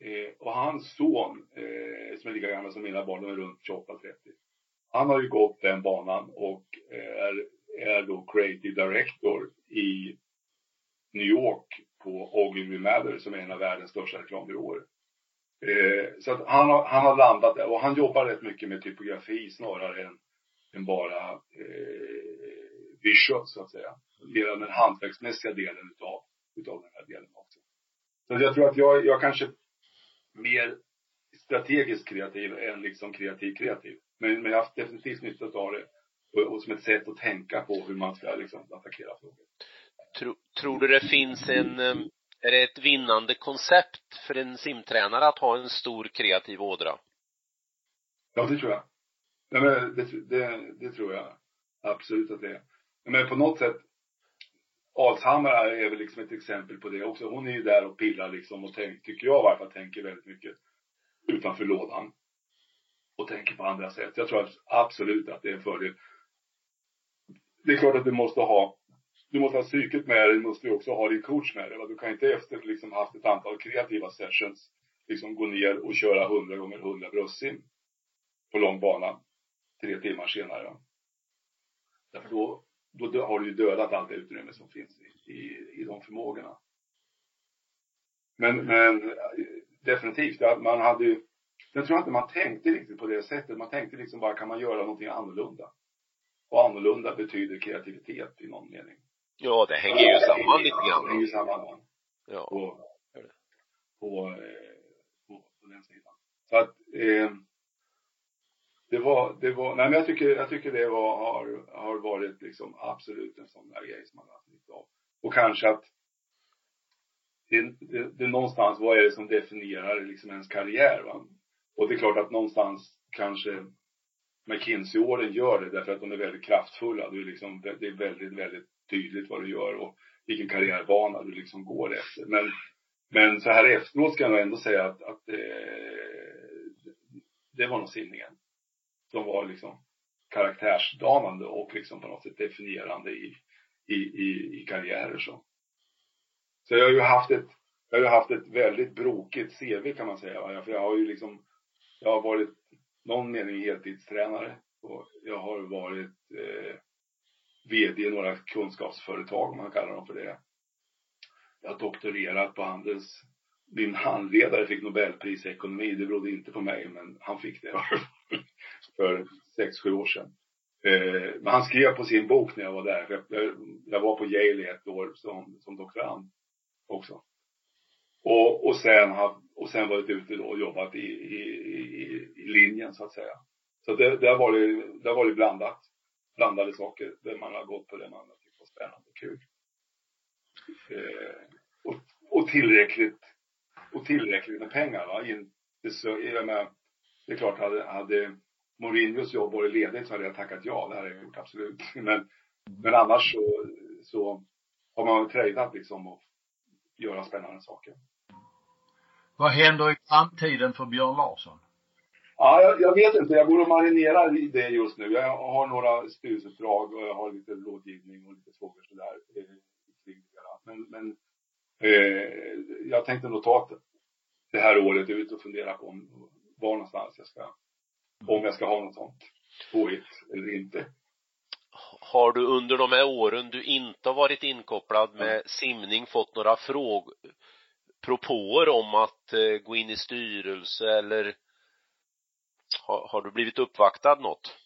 Eh, och hans son, eh, som är lika gammal som mina barn, de är runt 28-30. Han har ju gått den banan och eh, är, är då creative director i New York på Ogilvy Mather som är en av världens största reklambyråer. Eh, så att han har, han har landat där och han jobbar rätt mycket med typografi snarare än än bara eh, visual så att säga. Mer den hantverksmässiga delen utav, utav den här delen också. Så jag tror att jag, jag kanske mer strategiskt kreativ än liksom kreativ kreativ. Men, men jag har definitivt nytta av det. Och, och som ett sätt att tänka på hur man ska liksom attackera frågor. Tro, tror du det finns en, är det ett vinnande koncept för en simtränare att ha en stor kreativ ådra? Ja, det tror jag. Ja, men det, det, det tror jag absolut att det är. Men på något sätt, Alshammar är väl liksom ett exempel på det också. Hon är ju där och pillar liksom och tänk, tycker jag i varje fall, tänker väldigt mycket utanför lådan. Och tänker på andra sätt. Jag tror absolut att det är en fördel. Det är klart att du måste ha du måste ha psyket med dig, du måste ju också ha din coach med dig. Du kan inte efter liksom haft ett antal kreativa sessions liksom gå ner och köra 100 gånger 100 bröstsim på lång bana tre timmar senare. Därför då, då har du ju dödat allt det utrymme som finns i, i, i de förmågorna. Men, men definitivt, man hade ju, jag tror inte man tänkte riktigt på det sättet. Man tänkte liksom bara, kan man göra någonting annorlunda? Och annorlunda betyder kreativitet i någon mening. Ja, det hänger ju samman lite grann. Det hänger ju samman. Ja. På, på, eh, på, på den sidan. Så att, eh, det var, det var, nej men jag tycker, jag tycker det var, har, har varit liksom absolut en sån där grej som man har haft nytta av. Och kanske att det, det, det någonstans, vad är det som definierar liksom ens karriär va? Och det är klart att någonstans kanske McKinsey-åren gör det därför att de är väldigt kraftfulla. Det är liksom, det är väldigt, väldigt tydligt vad du gör och vilken karriärbana du liksom går efter. Men, men så här efteråt ska jag nog ändå säga att, att eh, det var nog simningen. Som var liksom karaktärsdanande och liksom på något sätt definierande i, i, i, i karriärer så. Så jag har ju haft ett, jag har ju haft ett väldigt brokigt CV kan man säga. För jag har ju liksom, jag har varit någon mening heltidstränare och jag har varit eh, VD i några kunskapsföretag, om man kallar dem för det. Jag har doktorerat på Handels. Min handledare fick Nobelpris i ekonomi. Det berodde inte på mig, men han fick det (laughs) för sex, sju år sedan. Eh, men han skrev på sin bok när jag var där. Jag, var på Yale i ett år som, som doktorand också. Och, och, sen, och sen varit ute då och jobbat i, i, i, i linjen så att säga. Så det, det, har varit, det har varit blandat blandade saker där man har gått på det man har tyckt var spännande och kul. Eh, och, och, tillräckligt och tillräckligt med pengar. Va? Inte så, jag menar, det är klart, hade, hade Mourinhos jobb varit ledigt så hade jag tackat ja. Det hade jag gjort, absolut. (laughs) Men, men annars så, så har man tradat liksom och göra spännande saker. Vad händer i framtiden för Björn Larsson? Ja, jag, jag, vet inte. Jag går och marinerar i det just nu. Jag har några styrelseuppdrag och jag har lite rådgivning och lite frågor sådär Men, men eh, jag tänkte nog ta det här året ut och fundera på om, var någonstans jag ska, om jag ska ha något sånt påhitt eller inte. Har du under de här åren du inte har varit inkopplad med simning fått några frågor, propåer om att eh, gå in i styrelse eller har, har du blivit uppvaktad något?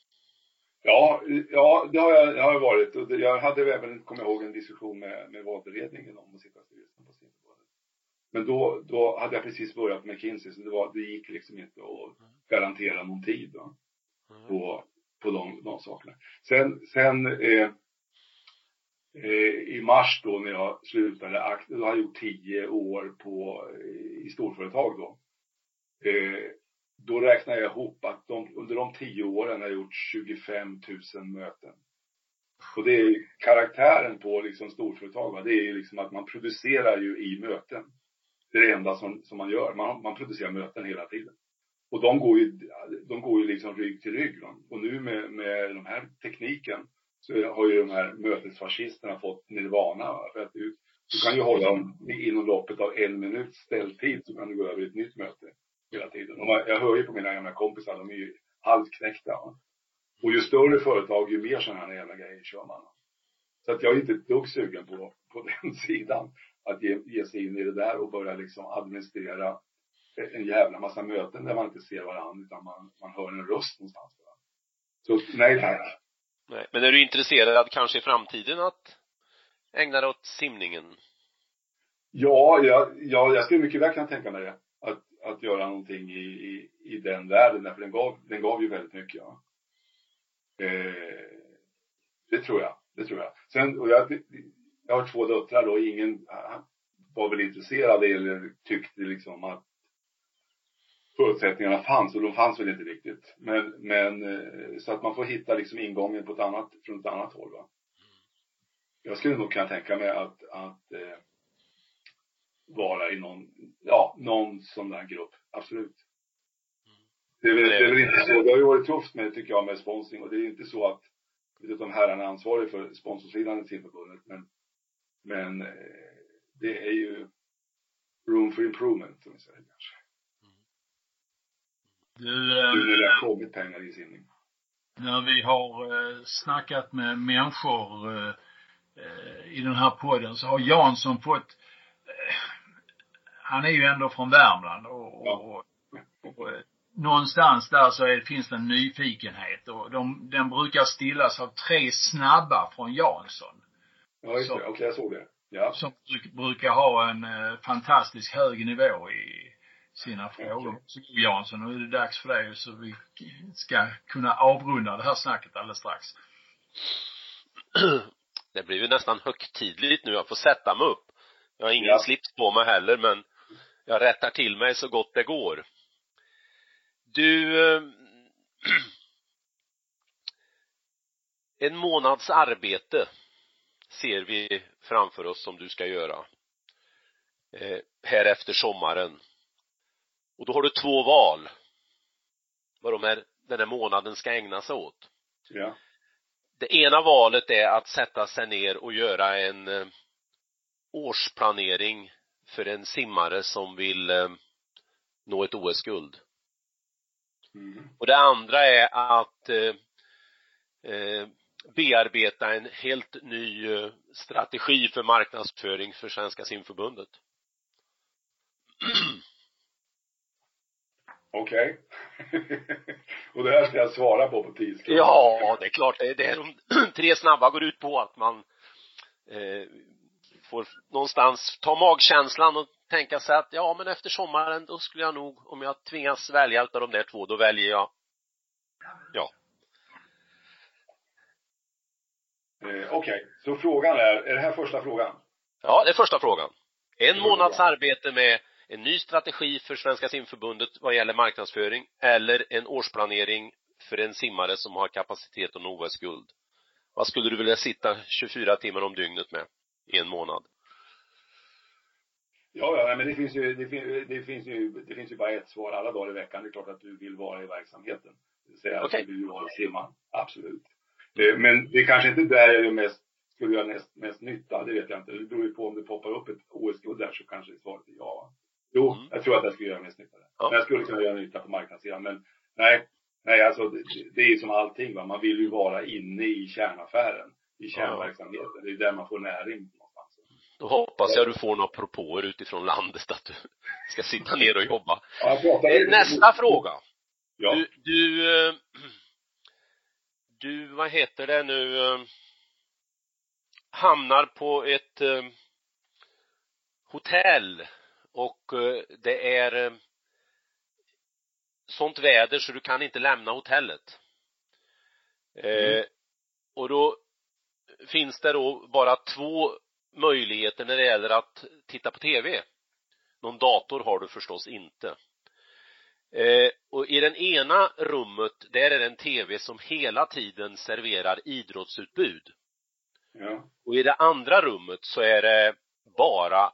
Ja, ja det har jag, det har jag varit. Och jag hade även, kommer jag ihåg, en diskussion med, med valberedningen om att sitta i styrelsen på Simförbundet. Men då, då hade jag precis börjat med McKinsey så det, var, det gick liksom inte att garantera någon tid då, mm. på, på de, de sakerna. Sen, sen eh, Eh, i mars då när jag slutade, då har jag gjort tio år på, i storföretag då. Eh, då räknar jag ihop att de, under de tio åren har jag gjort 25 000 möten. Och det är karaktären på liksom storföretag, va? det är liksom att man producerar ju i möten. Det är det enda som, som man gör. Man, man producerar möten hela tiden. Och de går ju, de går ju liksom rygg till rygg. Va? Och nu med, med den här tekniken så har ju de här mötesfascisterna fått nirvana. Va? För att du, du kan ju hålla dem inom loppet av en minut ställtid så kan du gå över i ett nytt möte hela tiden. Och man, jag hör ju på mina gamla kompisar, de är ju halvknäckta. Och ju större företag, ju mer sådana här jävla grejer kör man. Så att jag är inte ett dugg sugen på, på (laughs) den sidan. Att ge, ge sig in i det där och börja liksom administrera en jävla massa möten där man inte ser varandra utan man, man hör en röst någonstans. Så nej tack. Nej, men är du intresserad kanske i framtiden att ägna dig åt simningen? Ja, jag, ja, jag skulle mycket väl kunna tänka mig det att, att göra någonting i, i, i den världen, därför den gav, den gav ju väldigt mycket. Ja. Eh, det tror jag, det tror jag. Sen, och jag, jag har två döttrar då, ingen var väl intresserad eller tyckte liksom att förutsättningarna fanns och de fanns väl inte riktigt. Men, men eh, så att man får hitta liksom ingången på ett annat, från ett annat håll va. Jag skulle nog kunna tänka mig att, att eh, vara i någon, ja, någon sån där grupp. Absolut. Det är, väl, det är väl inte så, det har ju varit tufft med, tycker jag, med sponsring och det är inte så att, vet inte om herrarna är ansvariga för sponsorsidan i simförbundet men, men eh, det är ju room for improvement, som vi säger kanske. Du, eh, när det har kommit pengar i simning. när vi har eh, snackat med människor eh, i den här podden så har Jansson fått, han är ju ändå från Värmland och, Ja. och, och eh, någonstans där så är, finns det en nyfikenhet och de, den brukar stillas av tre snabba från Jansson. Ja, just det. Okej, jag såg det. Ja. som bruk- brukar ha en eh, fantastiskt hög nivå i sina frågor. Så Jansson, nu är det dags för dig så vi ska kunna avrunda det här snacket alldeles strax. (clears throat) Det blir ju nästan högtidligt nu. Jag får sätta mig upp. Jag har ingen Ja. slips på mig heller, men jag rättar till mig så gott det går. Du, eh, (clears throat) en månads arbete ser vi framför oss som du ska göra eh, här efter sommaren. Och då har du två val vad de här, den här månaden ska ägna sig åt. Ja. Det ena valet är att sätta sig ner och göra en eh, årsplanering för en simmare som vill eh, nå ett OS-guld. Mm. Och det andra är att eh, bearbeta en helt ny strategi för marknadsföring för Svenska simförbundet. (clears throat) Okej. (laughs) och det här ska jag svara på på sekunder. Ja, det är klart. Det är det de (clears throat) tre snabba går ut på att man eh, får någonstans ta magkänslan och tänka sig att ja, men efter sommaren då skulle jag nog, om jag tvingas välja utav de där två, då väljer jag ja. Eh, Okej, så frågan är, är det här första frågan? Ja, det är första frågan. En månads arbete med en ny strategi för Svenska simförbundet vad gäller marknadsföring eller en årsplanering för en simmare som har kapacitet att nå OS-guld. Vad skulle du vilja sitta 24 timmar om dygnet med i en månad? Ja, ja, men det finns ju, det, fin, det finns ju, det finns ju bara ett svar alla dagar i veckan. Det är klart att du vill vara i verksamheten. Det vill säga Okej. att du vill vara simma. Absolut. Men det är kanske inte där jag gör mest, skulle göra mest, mest nytta. Det vet jag inte. Det beror ju på om det poppar upp ett OS-guld där så kanske svaret är ja. Jo, Mm. jag tror att jag skulle göra nytta där. Ja. Men jag skulle kunna göra nytta på marknadssidan. Men nej, nej alltså det, det är ju som allting va. Man vill ju vara inne i kärnaffären. I kärnverksamheten. Det är där man får näring någonstans. Då hoppas jag du får några propåer utifrån landet att du (laughs) ska sitta ner och jobba. Ja, Eh, Nästa fråga. Ja. Du, du, eh, (clears throat) du, vad heter det nu, eh, hamnar på ett hotell och eh, det är eh, sånt väder så du kan inte lämna hotellet. Eh, Mm. och då finns det då bara två möjligheter när det gäller att titta på TV. Någon dator har du förstås inte. Eh, och i den ena rummet, där är det en TV som hela tiden serverar idrottsutbud. ja. Och i det andra rummet så är det bara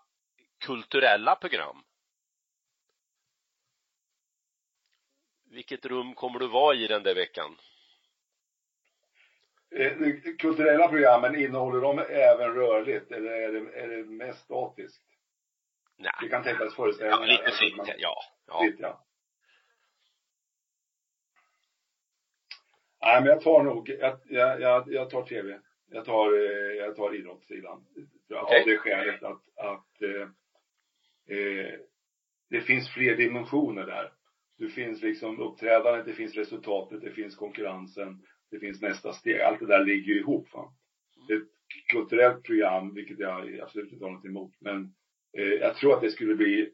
kulturella program. Vilket rum kommer du vara i den där veckan? Eh, kulturella programmen, innehåller de även rörligt eller är det, är det mest statiskt? Det Nej, kan tänkas ja, föreställningar. lite alltså, fritt, man- ja. ja. fritt, ja. Nej, men jag tar nog, jag, jag, jag, jag tar tv. Jag tar, eh, jag tar idrottssidan. Av Okej. det skälet att, att eh, det finns fler dimensioner där. Det finns liksom uppträdandet, det finns resultatet, det finns konkurrensen, det finns nästa steg. Allt det där ligger ju ihop. Va? Det är ett kulturellt program, vilket jag absolut inte har något emot. Men eh, jag tror att det skulle bli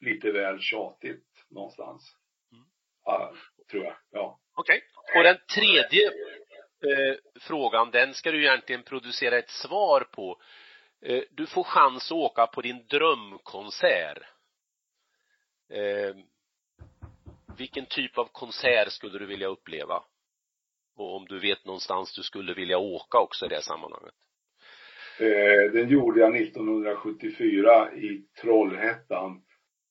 lite väl tjatigt någonstans. Mm. Ja, tror jag. Ja. Okej. Och den tredje eh, frågan, den ska du egentligen producera ett svar på. Eh, du får chans att åka på din drömkonsert. Eh, vilken typ av konsert skulle du vilja uppleva? Och om du vet någonstans du skulle vilja åka också i det sammanhanget. Eh, den gjorde jag 1974 i Trollhättan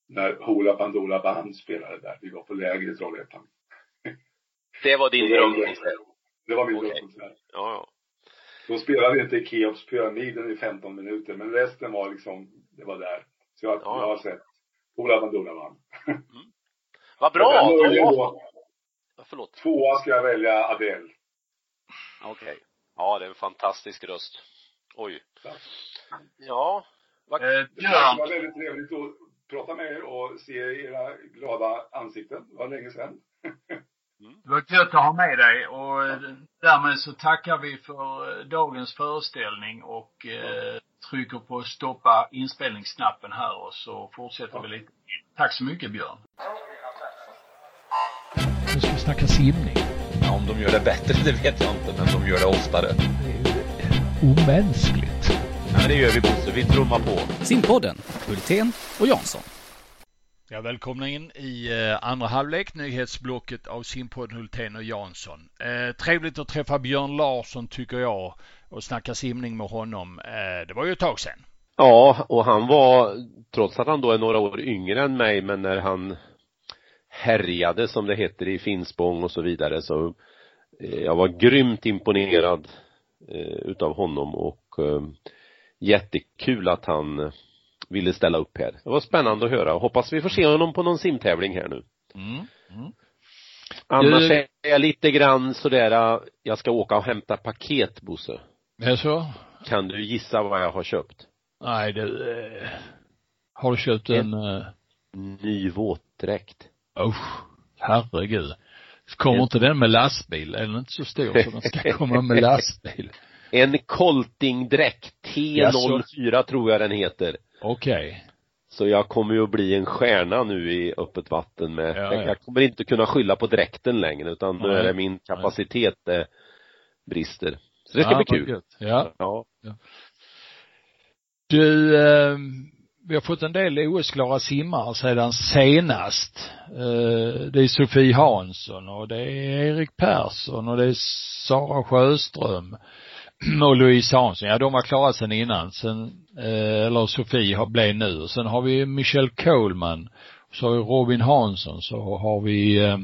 när Hoola Bandoola Band spelade där. Vi var på läger i Trollhättan. Det var din (laughs) drömkonsert? Det var min Okej. drömkonsert. Ja, ja. De spelade inte Keops pyramiden i 15 minuter, men resten var liksom, det var där. Så jag, Ja. jag har sett Hoola Bandoola Band. Vad bra! Då, då, Ja, förlåt. tvåa ska jag välja Adele. Okej. Ja, det är en fantastisk röst. Oj. Tack. Ja. Vad, Eh, Det Björn, var väldigt trevligt att prata med er och se era glada ansikten. Det var länge sedan. (laughs) det var gött att ha med dig och eh, därmed så tackar vi för eh, dagens föreställning och eh, trycker på stoppa inspelningsknappen här och så fortsätter vi lite. Tack så mycket Björn. Nu ska vi snacka simning. Ja, om de gör det bättre, (laughs) det vet jag inte, men de gör det oftare. Det är omänskligt. Ja, men det gör vi Bosse, vi trummar på. Simpodden, Hultén och Jansson. Ja, välkomna in i eh, andra halvlek, nyhetsblocket av simpodden Hultén och Jansson. Eh, trevligt att träffa Björn Larsson tycker jag och snacka simning med honom. Eh, det var ju ett tag sedan. Ja, och han var, trots att han då är några år yngre än mig, men när han härjade som det heter i Finspång och så vidare så eh, jag var grymt imponerad eh, utav honom och eh, jättekul att han eh, ville ställa upp här. Det var spännande att höra hoppas vi får se honom på någon simtävling här nu. Mm. Mm. Annars Du- är jag lite grann sådär, eh, jag ska åka och hämta paket Bosse. Är så? Kan du gissa vad jag har köpt? Nej, du, eh, har du köpt en, eh, Ny våtdräkt. usch, herregud. Kommer En- inte den med lastbil? Är den inte så stor så den ska komma med (laughs) lastbil? En Coltingdräkt, T04 tror jag den heter. Okej. Så jag kommer ju att bli en stjärna nu i öppet vatten med, Ja, jag, ja. jag kommer inte kunna skylla på dräkten längre utan nu är det min kapacitet eh, brister. Så det ska bli kul. Ja. Ja. Du, eh, vi har fått en del OS-klara simmare sedan senast. Eh, det är Sofie Hansson och det är Erik Persson och det är Sara Sjöström (clears throat) och Louise Hansson. Ja, de har klarat sen innan. Sen, eh, eller Sofie har blev nu. Och sen har vi Michelle Coleman. Så har vi Robin Hansson. Så har vi eh,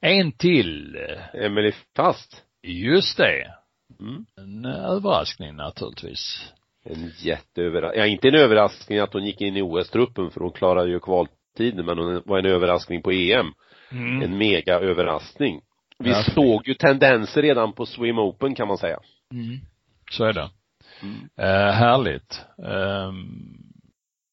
en till. Emelie Fast. Just det. Mm. En eh, överraskning naturligtvis. En jätteöverraskning, ja inte en överraskning att hon gick in i OS-truppen för hon klarade ju kvaltiden men hon var en överraskning på EM. Mm. En mega överraskning. Vi Ja. såg ju tendenser redan på Swim Open kan man säga. Mm. Så är det. Mm. Eh, härligt. Ehm,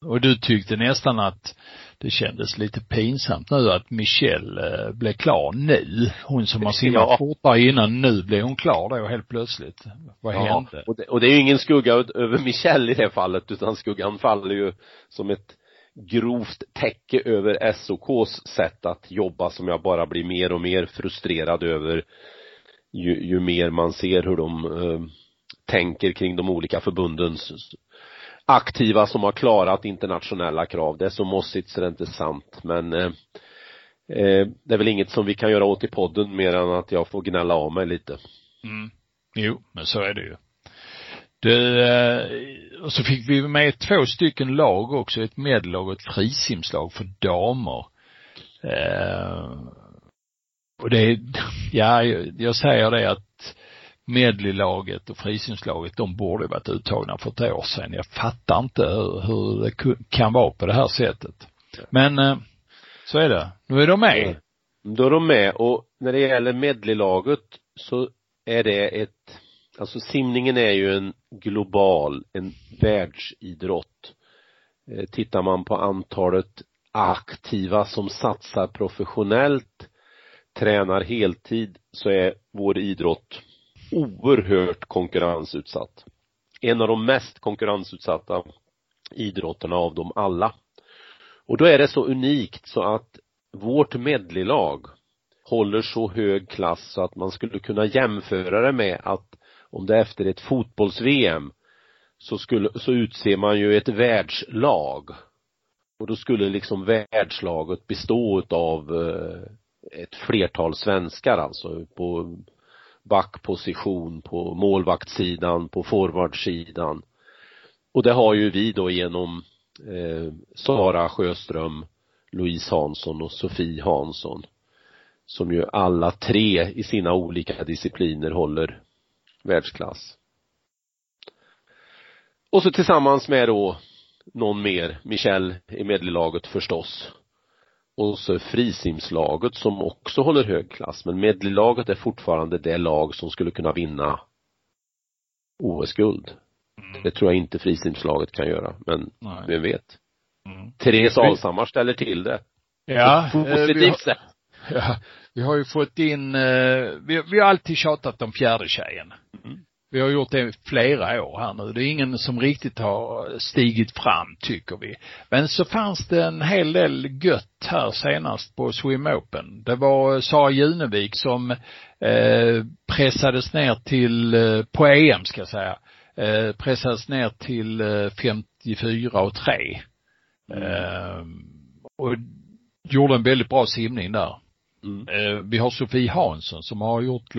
och du tyckte nästan att det kändes lite pinsamt nu att Michelle eh, blev klar nu. Hon som har simmat Ja. fortare innan, nu blev hon klar då helt plötsligt. Vad hände? och det, och det är ju ingen skugga över Michelle i det fallet utan skuggan faller ju som ett grovt täcke över SOKs sätt att jobba som jag bara blir mer och mer frustrerad över ju, ju mer man ser hur de eh, tänker kring de olika förbundens aktiva som har klarat internationella krav. Det är så mossigt så det är inte sant men eh, eh, det är väl inget som vi kan göra åt i podden mer än att jag får gnälla av mig lite. Mm. Jo, men så är det ju. Du, eh, och så fick vi med två stycken lag också, ett medellag och ett frisimslag för damer. Eh, och det, ja, jag, säger det att medleylaget och frisynslaget de borde varit uttagna för ett år sedan. Jag fattar inte hur, hur det kan vara på det här sättet. Men eh, så är det. Nu är de med. Då är de med och när det gäller medleylaget så är det ett, alltså simningen är ju en global, en världsidrott. Eh, tittar man på antalet aktiva som satsar professionellt, tränar heltid, så är vår idrott oerhört konkurrensutsatt. En av de mest konkurrensutsatta idrotterna av dem alla. Och då är det så unikt så att vårt medleylag håller så hög klass så att man skulle kunna jämföra det med att om det är efter ett fotbolls-VM så skulle, så utser man ju ett världslag och då skulle liksom världslaget bestå av ett flertal svenskar alltså på backposition, på målvaktssidan, på forwardsidan. Och det har ju vi då genom eh, Sara Sjöström, Louise Hansson och Sofie Hansson som ju alla tre i sina olika discipliner håller världsklass. Och så tillsammans med då någon mer, Michel i medleylaget förstås. Och så frisimslaget som också håller hög klass. Men medleylaget är fortfarande det lag som skulle kunna vinna OS-guld. Mm. Det tror jag inte frisimslaget kan göra, men Nej. vem vet. Mm. Therese Alshammar ställer till det. Ja. På positivt sätt. (laughs) Ja, vi har ju fått in, eh, vi, vi har alltid tjatat om fjärde tjejen. Mm. Vi har gjort det i flera år här nu. Det är ingen som riktigt har stigit fram, tycker vi. Men så fanns det en hel del gött här senast på Swim Open. Det var Sara Junevik som eh, pressades ner till, eh, på EM ska jag säga, eh, pressades ner till eh, 54 och 3. Mm. Eh, och gjorde en väldigt bra simning där. Mm. Eh, vi har Sofie Hansson som har gjort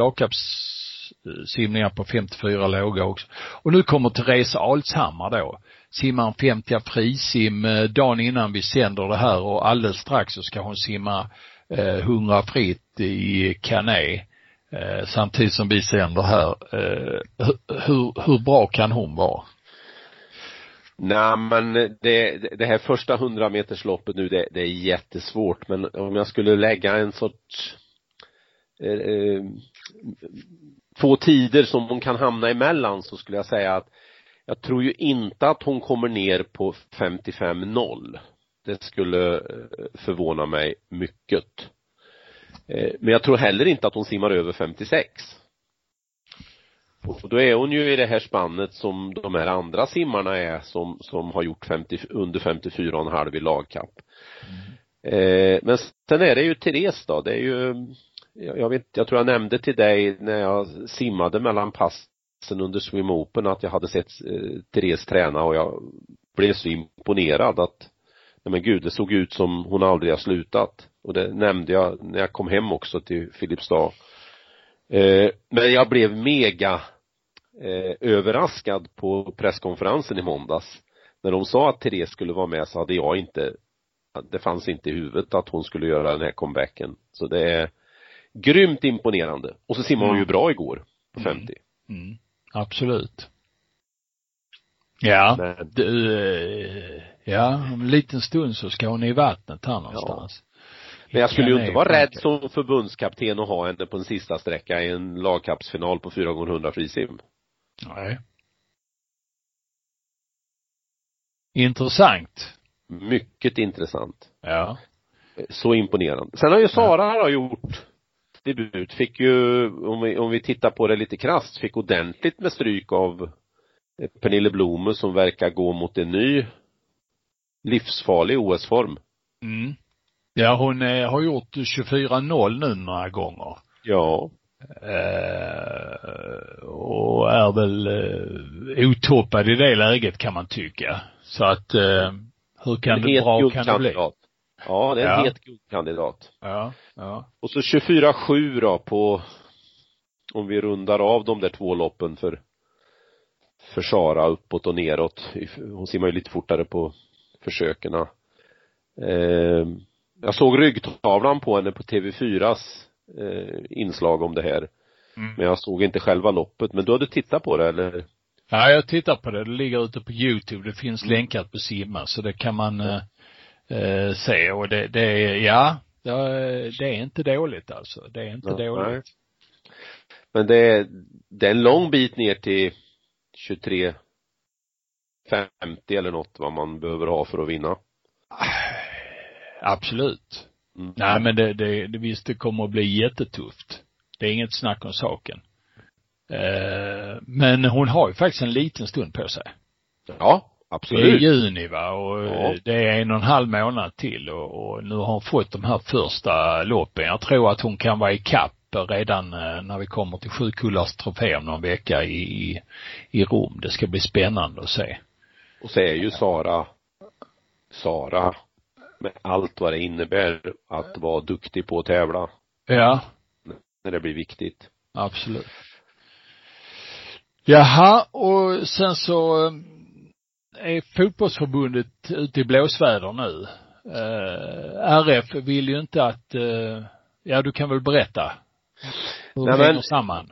simningar på 54 låga också. Och nu kommer Therese Alshammar då. Simmar en 50 frisim eh, dagen innan vi sänder det här och alldeles strax så ska hon simma eh, 100 fritt i Canet eh, samtidigt som vi sänder här. Hur, hur bra kan hon vara? Nej men det, det här första hundrametersloppet nu det, det är jättesvårt men om jag skulle lägga en sorts eh två tider som hon kan hamna emellan så skulle jag säga att jag tror ju inte att hon kommer ner på 55-0 det skulle eh, förvåna mig mycket eh, men jag tror heller inte att hon simmar över 56 och då är hon ju i det här spannet som de här andra simmarna är som, som har gjort 50, under 54 och en halv i lagkapp. Mm. Eh, men sen är det ju Therese då, det är ju, jag vet, jag tror jag nämnde till dig när jag simmade mellan passen under Swim Open att jag hade sett eh, Therese träna och jag blev så imponerad att nej men gud, det såg ut som hon aldrig har slutat. Och det nämnde jag när jag kom hem också till Filipstad. Eh, men jag blev mega eh, överraskad på presskonferensen i måndags. När de sa att Therese skulle vara med så hade jag inte, det fanns inte i huvudet att hon skulle göra den här comebacken. Så det är grymt imponerande. Och så simmade hon ju bra igår på 50. Mm. Mm. Absolut. Ja, Men... du, eh, ja, om en liten stund så ska hon i vattnet här någonstans. Ja. Men jag skulle ju inte vara rädd som förbundskapten att ha henne på en sista sträcka i en lagkappsfinal på 4 gånger 100 frisim. Nej. Intressant. Mycket intressant. Ja. Så imponerande. Sen har ju Sara ja. gjort debut, fick ju, om vi, om vi tittar på det lite krasst, fick ordentligt med stryk av Pernille Blomer som verkar gå mot en ny livsfarlig OS-form. Mm. Ja, hon är, har gjort 24-0 nu några gånger. Ja. Eh, och är väl eh, otoppad i det läget kan man tycka. Så att, eh, hur kan det bra kan det bli? Ja, det är en ja. het guldkandidat. Ja, ja. Och så 24-7 då på, om vi rundar av de där två loppen för, för Sara uppåt och neråt. Hon simmar ju lite fortare på försöken. Eh, jag såg ryggtavlan på henne på TV4s eh, inslag om det här. Mm. Men jag såg inte själva loppet. Men du hade tittat på det eller? Ja, jag tittar på det. Det ligger ute på Youtube. Det finns mm. länkat på Simma så det kan man eh, eh, se och det, det är, ja, det är inte dåligt alltså. Det är inte ja, dåligt. Nej. Men det är, det är en lång bit ner till 23 50 eller något vad man behöver ha för att vinna. Absolut. Mm. Nej men det, det, det visst det kommer att bli jättetufft. Det är inget snack om saken. Eh, men hon har ju faktiskt en liten stund på sig. Ja, absolut. Det är juni va och Ja. det är en och en halv månad till och, och nu har hon fått de här första loppen. Jag tror att hon kan vara i kapp redan eh, när vi kommer till Sjukullars trofé om någon vecka i, i, i Rom. Det ska bli spännande att se. Och så är ju Sara, Sara, med allt vad det innebär att vara duktig på att tävla Ja, när det blir viktigt. absolut. Jaha, och sen så eh, är fotbollsförbundet ute i blåsväder nu. Eh, RF vill ju inte att, eh, ja du kan väl berätta hur Nej, men- samman.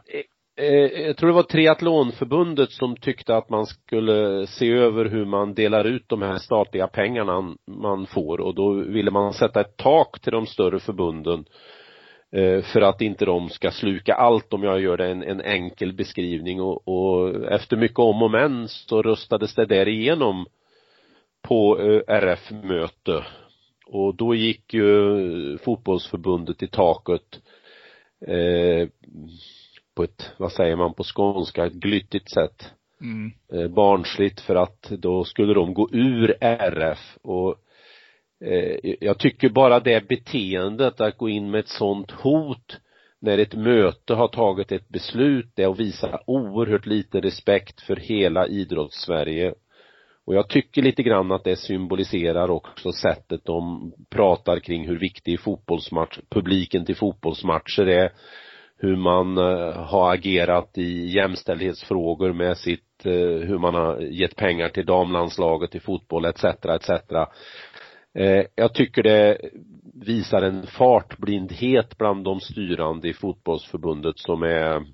Eh, jag tror det var triathlonförbundet som tyckte att man skulle se över hur man delar ut de här statliga pengarna man får och då ville man sätta ett tak till de större förbunden eh, för att inte de ska sluka allt om jag gör en, en enkel beskrivning. Och, och efter mycket om och men så röstades det där igenom på eh, RF-möte och då gick ju fotbollsförbundet i taket eh, på ett, vad säger man på skånska, ett glyttigt sätt. Mm. eh, barnsligt för att då skulle de gå ur RF och eh, Eh, jag tycker bara det beteendet att gå in med ett sånt hot när ett möte har tagit ett beslut det är att visa oerhört lite respekt för hela idrottssverige och jag tycker lite grann att det symboliserar också sättet de pratar kring hur viktig fotbollsmatch, publiken till fotbollsmatcher är hur man eh, har agerat i jämställdhetsfrågor med sitt, eh, hur man har gett pengar till damlandslaget i fotboll etc. etc. Eh, jag tycker det visar en fartblindhet bland de styrande i fotbollsförbundet som är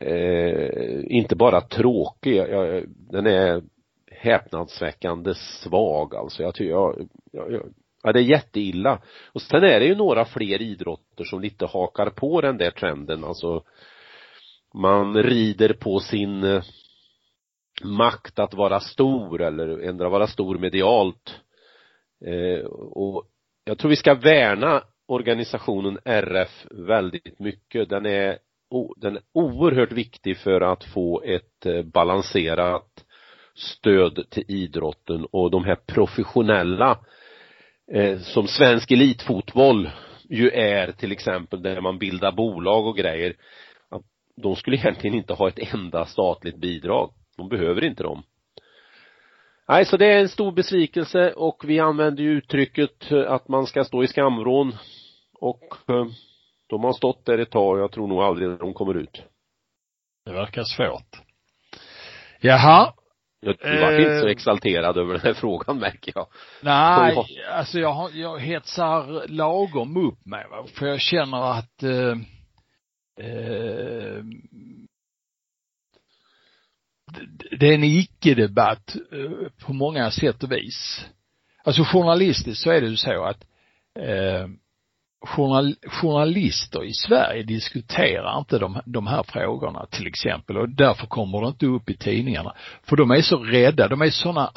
eh, inte bara tråkig, jag, den är häpnadsväckande svag alltså. Jag tycker, jag, jag, jag, ja det är jätteilla. Och sen är det ju några fler idrotter som lite hakar på den där trenden alltså man rider på sin eh, makt att vara stor eller ändra vara stor medialt eh, Eh, och jag tror vi ska värna organisationen RF väldigt mycket. Den är, den är oerhört viktig för att få ett eh, balanserat stöd till idrotten och de här professionella eh, som svensk elitfotboll ju är till exempel där man bildar bolag och grejer de skulle egentligen inte ha ett enda statligt bidrag. De behöver inte dem. Nej, så det är en stor besvikelse och vi använder ju uttrycket eh, att man ska stå i skamvrån och eh, de har stått där ett tag och jag tror nog aldrig de kommer ut. Det verkar svårt. Jaha, Jag du vart inte så Eh. exalterad över den här frågan märker jag. nej, Ja. alltså jag, har- jag hetsar lagom upp mig va, för jag känner att eh, eh, det- är en icke-debatt eh, på många sätt och vis. Alltså journalistiskt så är det ju så att eh, journal, journalister i Sverige diskuterar inte de, de här frågorna till exempel och därför kommer det inte upp i tidningarna. För de är så rädda, de är sådana,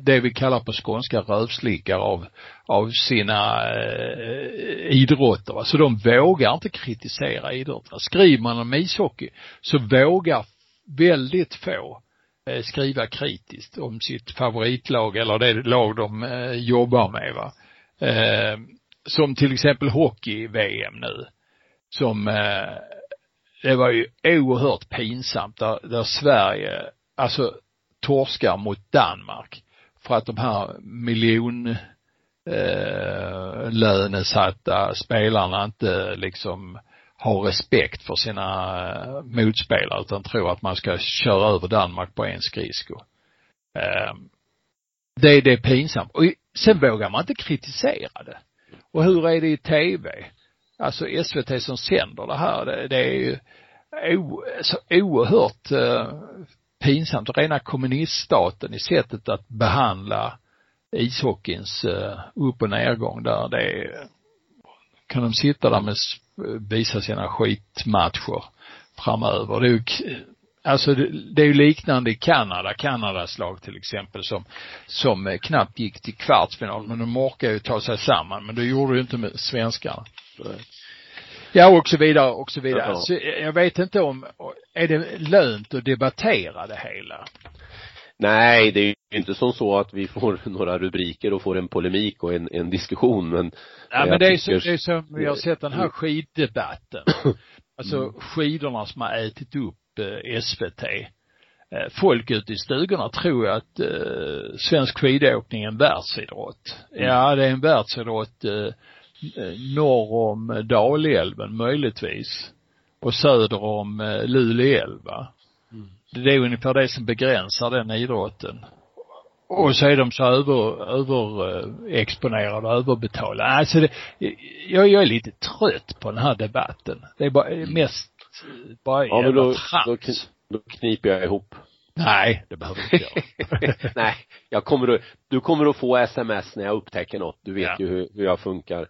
det vi kallar på skånska rövslickar av, av sina eh, idrotter. Alltså de vågar inte kritisera idrotterna. Skriver man om ishockey så vågar väldigt få eh, skriva kritiskt om sitt favoritlag eller det lag de eh, jobbar med va. Eh, som till exempel hockey-VM nu. Som, det var ju oerhört pinsamt där, där Sverige, alltså torskar mot Danmark för att de här miljon eh, lönesatta spelarna inte liksom ha respekt för sina eh, motspelare utan tro att man ska köra över Danmark på en skridsko. Ehm, det, det är pinsamt. Och sen vågar man inte kritisera det. Och hur är det i tv? Alltså SVT som sänder det här, det, det är ju o, så oerhört eh, pinsamt. Rena kommuniststaten i sättet att behandla ishockeyns eh, upp och nedgång där. Det är, kan de sitta där med, visa sina skitmatcher framöver. Det är ju, alltså det, är ju liknande i Kanada, Kanadas lag till exempel som, som eh, knappt gick till kvartsfinal, men de orkar ju ta sig samman, men det gjorde ju inte med svenskarna. Ja, och så vidare, och så vidare. Ja. Så jag vet inte om, är det lönt att debattera det hela? Nej, det är ju inte som så att vi får (laughs) några rubriker och får en polemik och en, en diskussion men Nej men det är, så, tycker- det är som vi har sett den här skiddebatten. (coughs) Alltså Mm. skidorna som har ätit upp eh, SVT. Eh, folk ute i stugorna tror att eh, svensk skidåkning är en världsidrott. Mm. Ja, det är en världsidrott eh, eh, norr om Dalälven möjligtvis. Och söder om eh, Lule älv va. Mm. Det är ungefär det som begränsar den idrotten. Och så är de så över, överexponerade och överbetalade. Alltså det, jag, jag är lite trött på den här debatten. Det är bara mest bara Ja men då, då, då kniper jag ihop. Nej, det behöver inte göra. (laughs) Nej, jag kommer att, du kommer att få sms när jag upptäcker något. Du vet Ja. ju hur, hur jag funkar.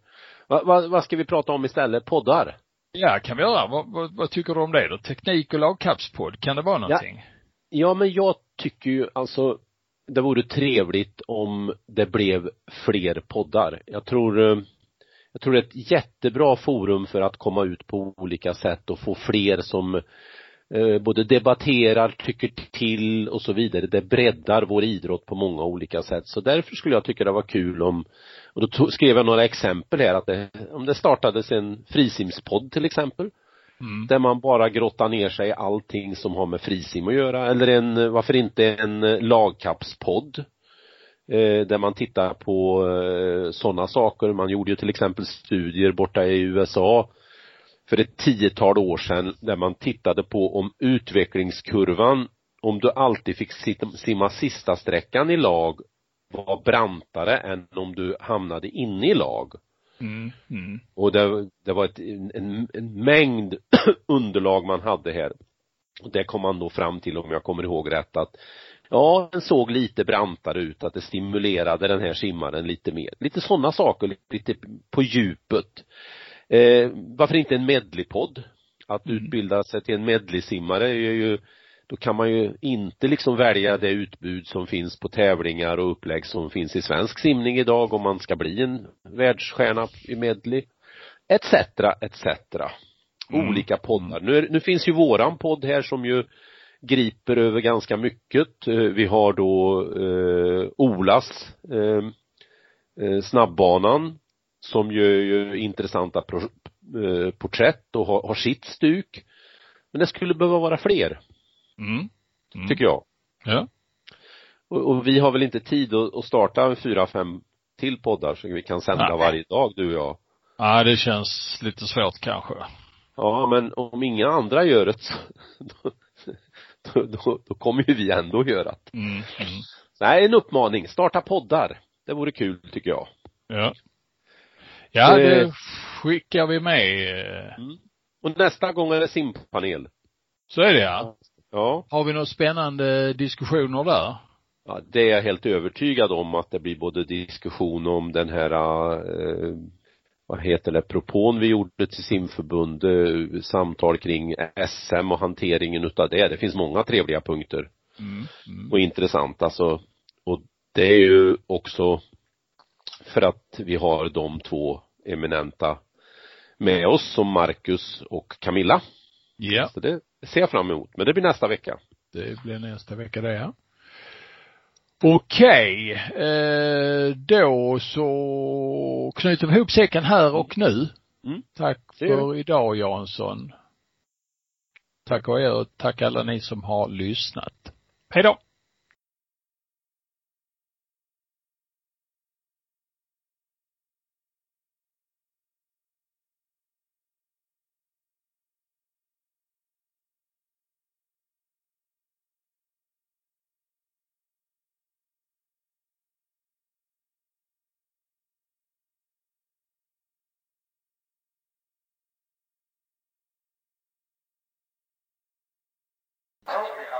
Va, va, vad ska vi prata om istället? Poddar? Ja, kan vi göra. Vad, vad, vad tycker du om det då? Teknik och lagkappspodd, kan det vara någonting? Ja men jag tycker ju alltså det vore trevligt om det blev fler poddar. Jag tror eh, jag tror det är ett jättebra forum för att komma ut på olika sätt och få fler som eh, både debatterar, tycker till och så vidare. Det breddar vår idrott på många olika sätt. Så därför skulle jag tycka det var kul om, och då tog, skrev jag några exempel här att det, om det startades en frisimspodd till exempel Mm. där man bara grottar ner sig i allting som har med frisim att göra eller en, varför inte en lagkappspodd eh, där man tittar på eh, sådana saker. Man gjorde ju till exempel studier borta i USA för ett tiotal år sedan där man tittade på om utvecklingskurvan om du alltid fick simma sista sträckan i lag var brantare än om du hamnade inne i lag. Mm. Mm. Och det, det var ett, en, en mängd (clears throat) underlag man hade här. Och det kom man då fram till, om jag kommer ihåg rätt, att ja, den såg lite brantare ut, att det stimulerade den här simmaren lite mer. Lite sådana saker, lite på djupet. Eh, varför inte en medleypodd? Att Mm. utbilda sig till en medleysimmare är ju då kan man ju inte liksom välja det utbud som finns på tävlingar och upplägg som finns i svensk simning idag om man ska bli en världsstjärna i medley. Etc, etc. Mm. Olika poddar. Nu, är, nu finns ju våran podd här som ju griper över ganska mycket. Eh, Vi har då eh, Olas eh, eh, snabbbanan som gör ju intressanta eh, porträtt och har, har sitt stuk. Men det skulle behöva vara fler, Mm. Mm. tycker jag. Ja. Och, och vi har väl inte tid att, att starta fyra, fem till poddar så vi kan sända Nej. varje dag, du och jag. Ja, det känns lite svårt kanske. Ja, men om inga andra gör det då, då, då, då kommer ju vi ändå göra det. Mm. Mm. Nej, en uppmaning. Starta poddar. Det vore kul, tycker jag. Ja. Ja, Eh. det skickar vi med. eh. Och nästa gång är det simpanel. Så är det ja. Ja. Har vi några spännande diskussioner där? ja. Det är jag helt övertygad om att det blir både diskussion om den här eh, vad heter det, propån vi gjorde till simförbund, eh, samtal kring SM och hanteringen utav det. Det finns många trevliga punkter. Mm. Mm. och intressant alltså. Och det är ju också för att vi har de två eminenta med oss som Marcus och Camilla. Ja, Så det ser jag fram emot. Men det blir nästa vecka. det blir nästa vecka det ja. Okej, eh, då så knyter vi ihop säcken här och nu. Mm. Tack för idag Jansson. Tack och er och tack alla ni som har lyssnat. Hej då!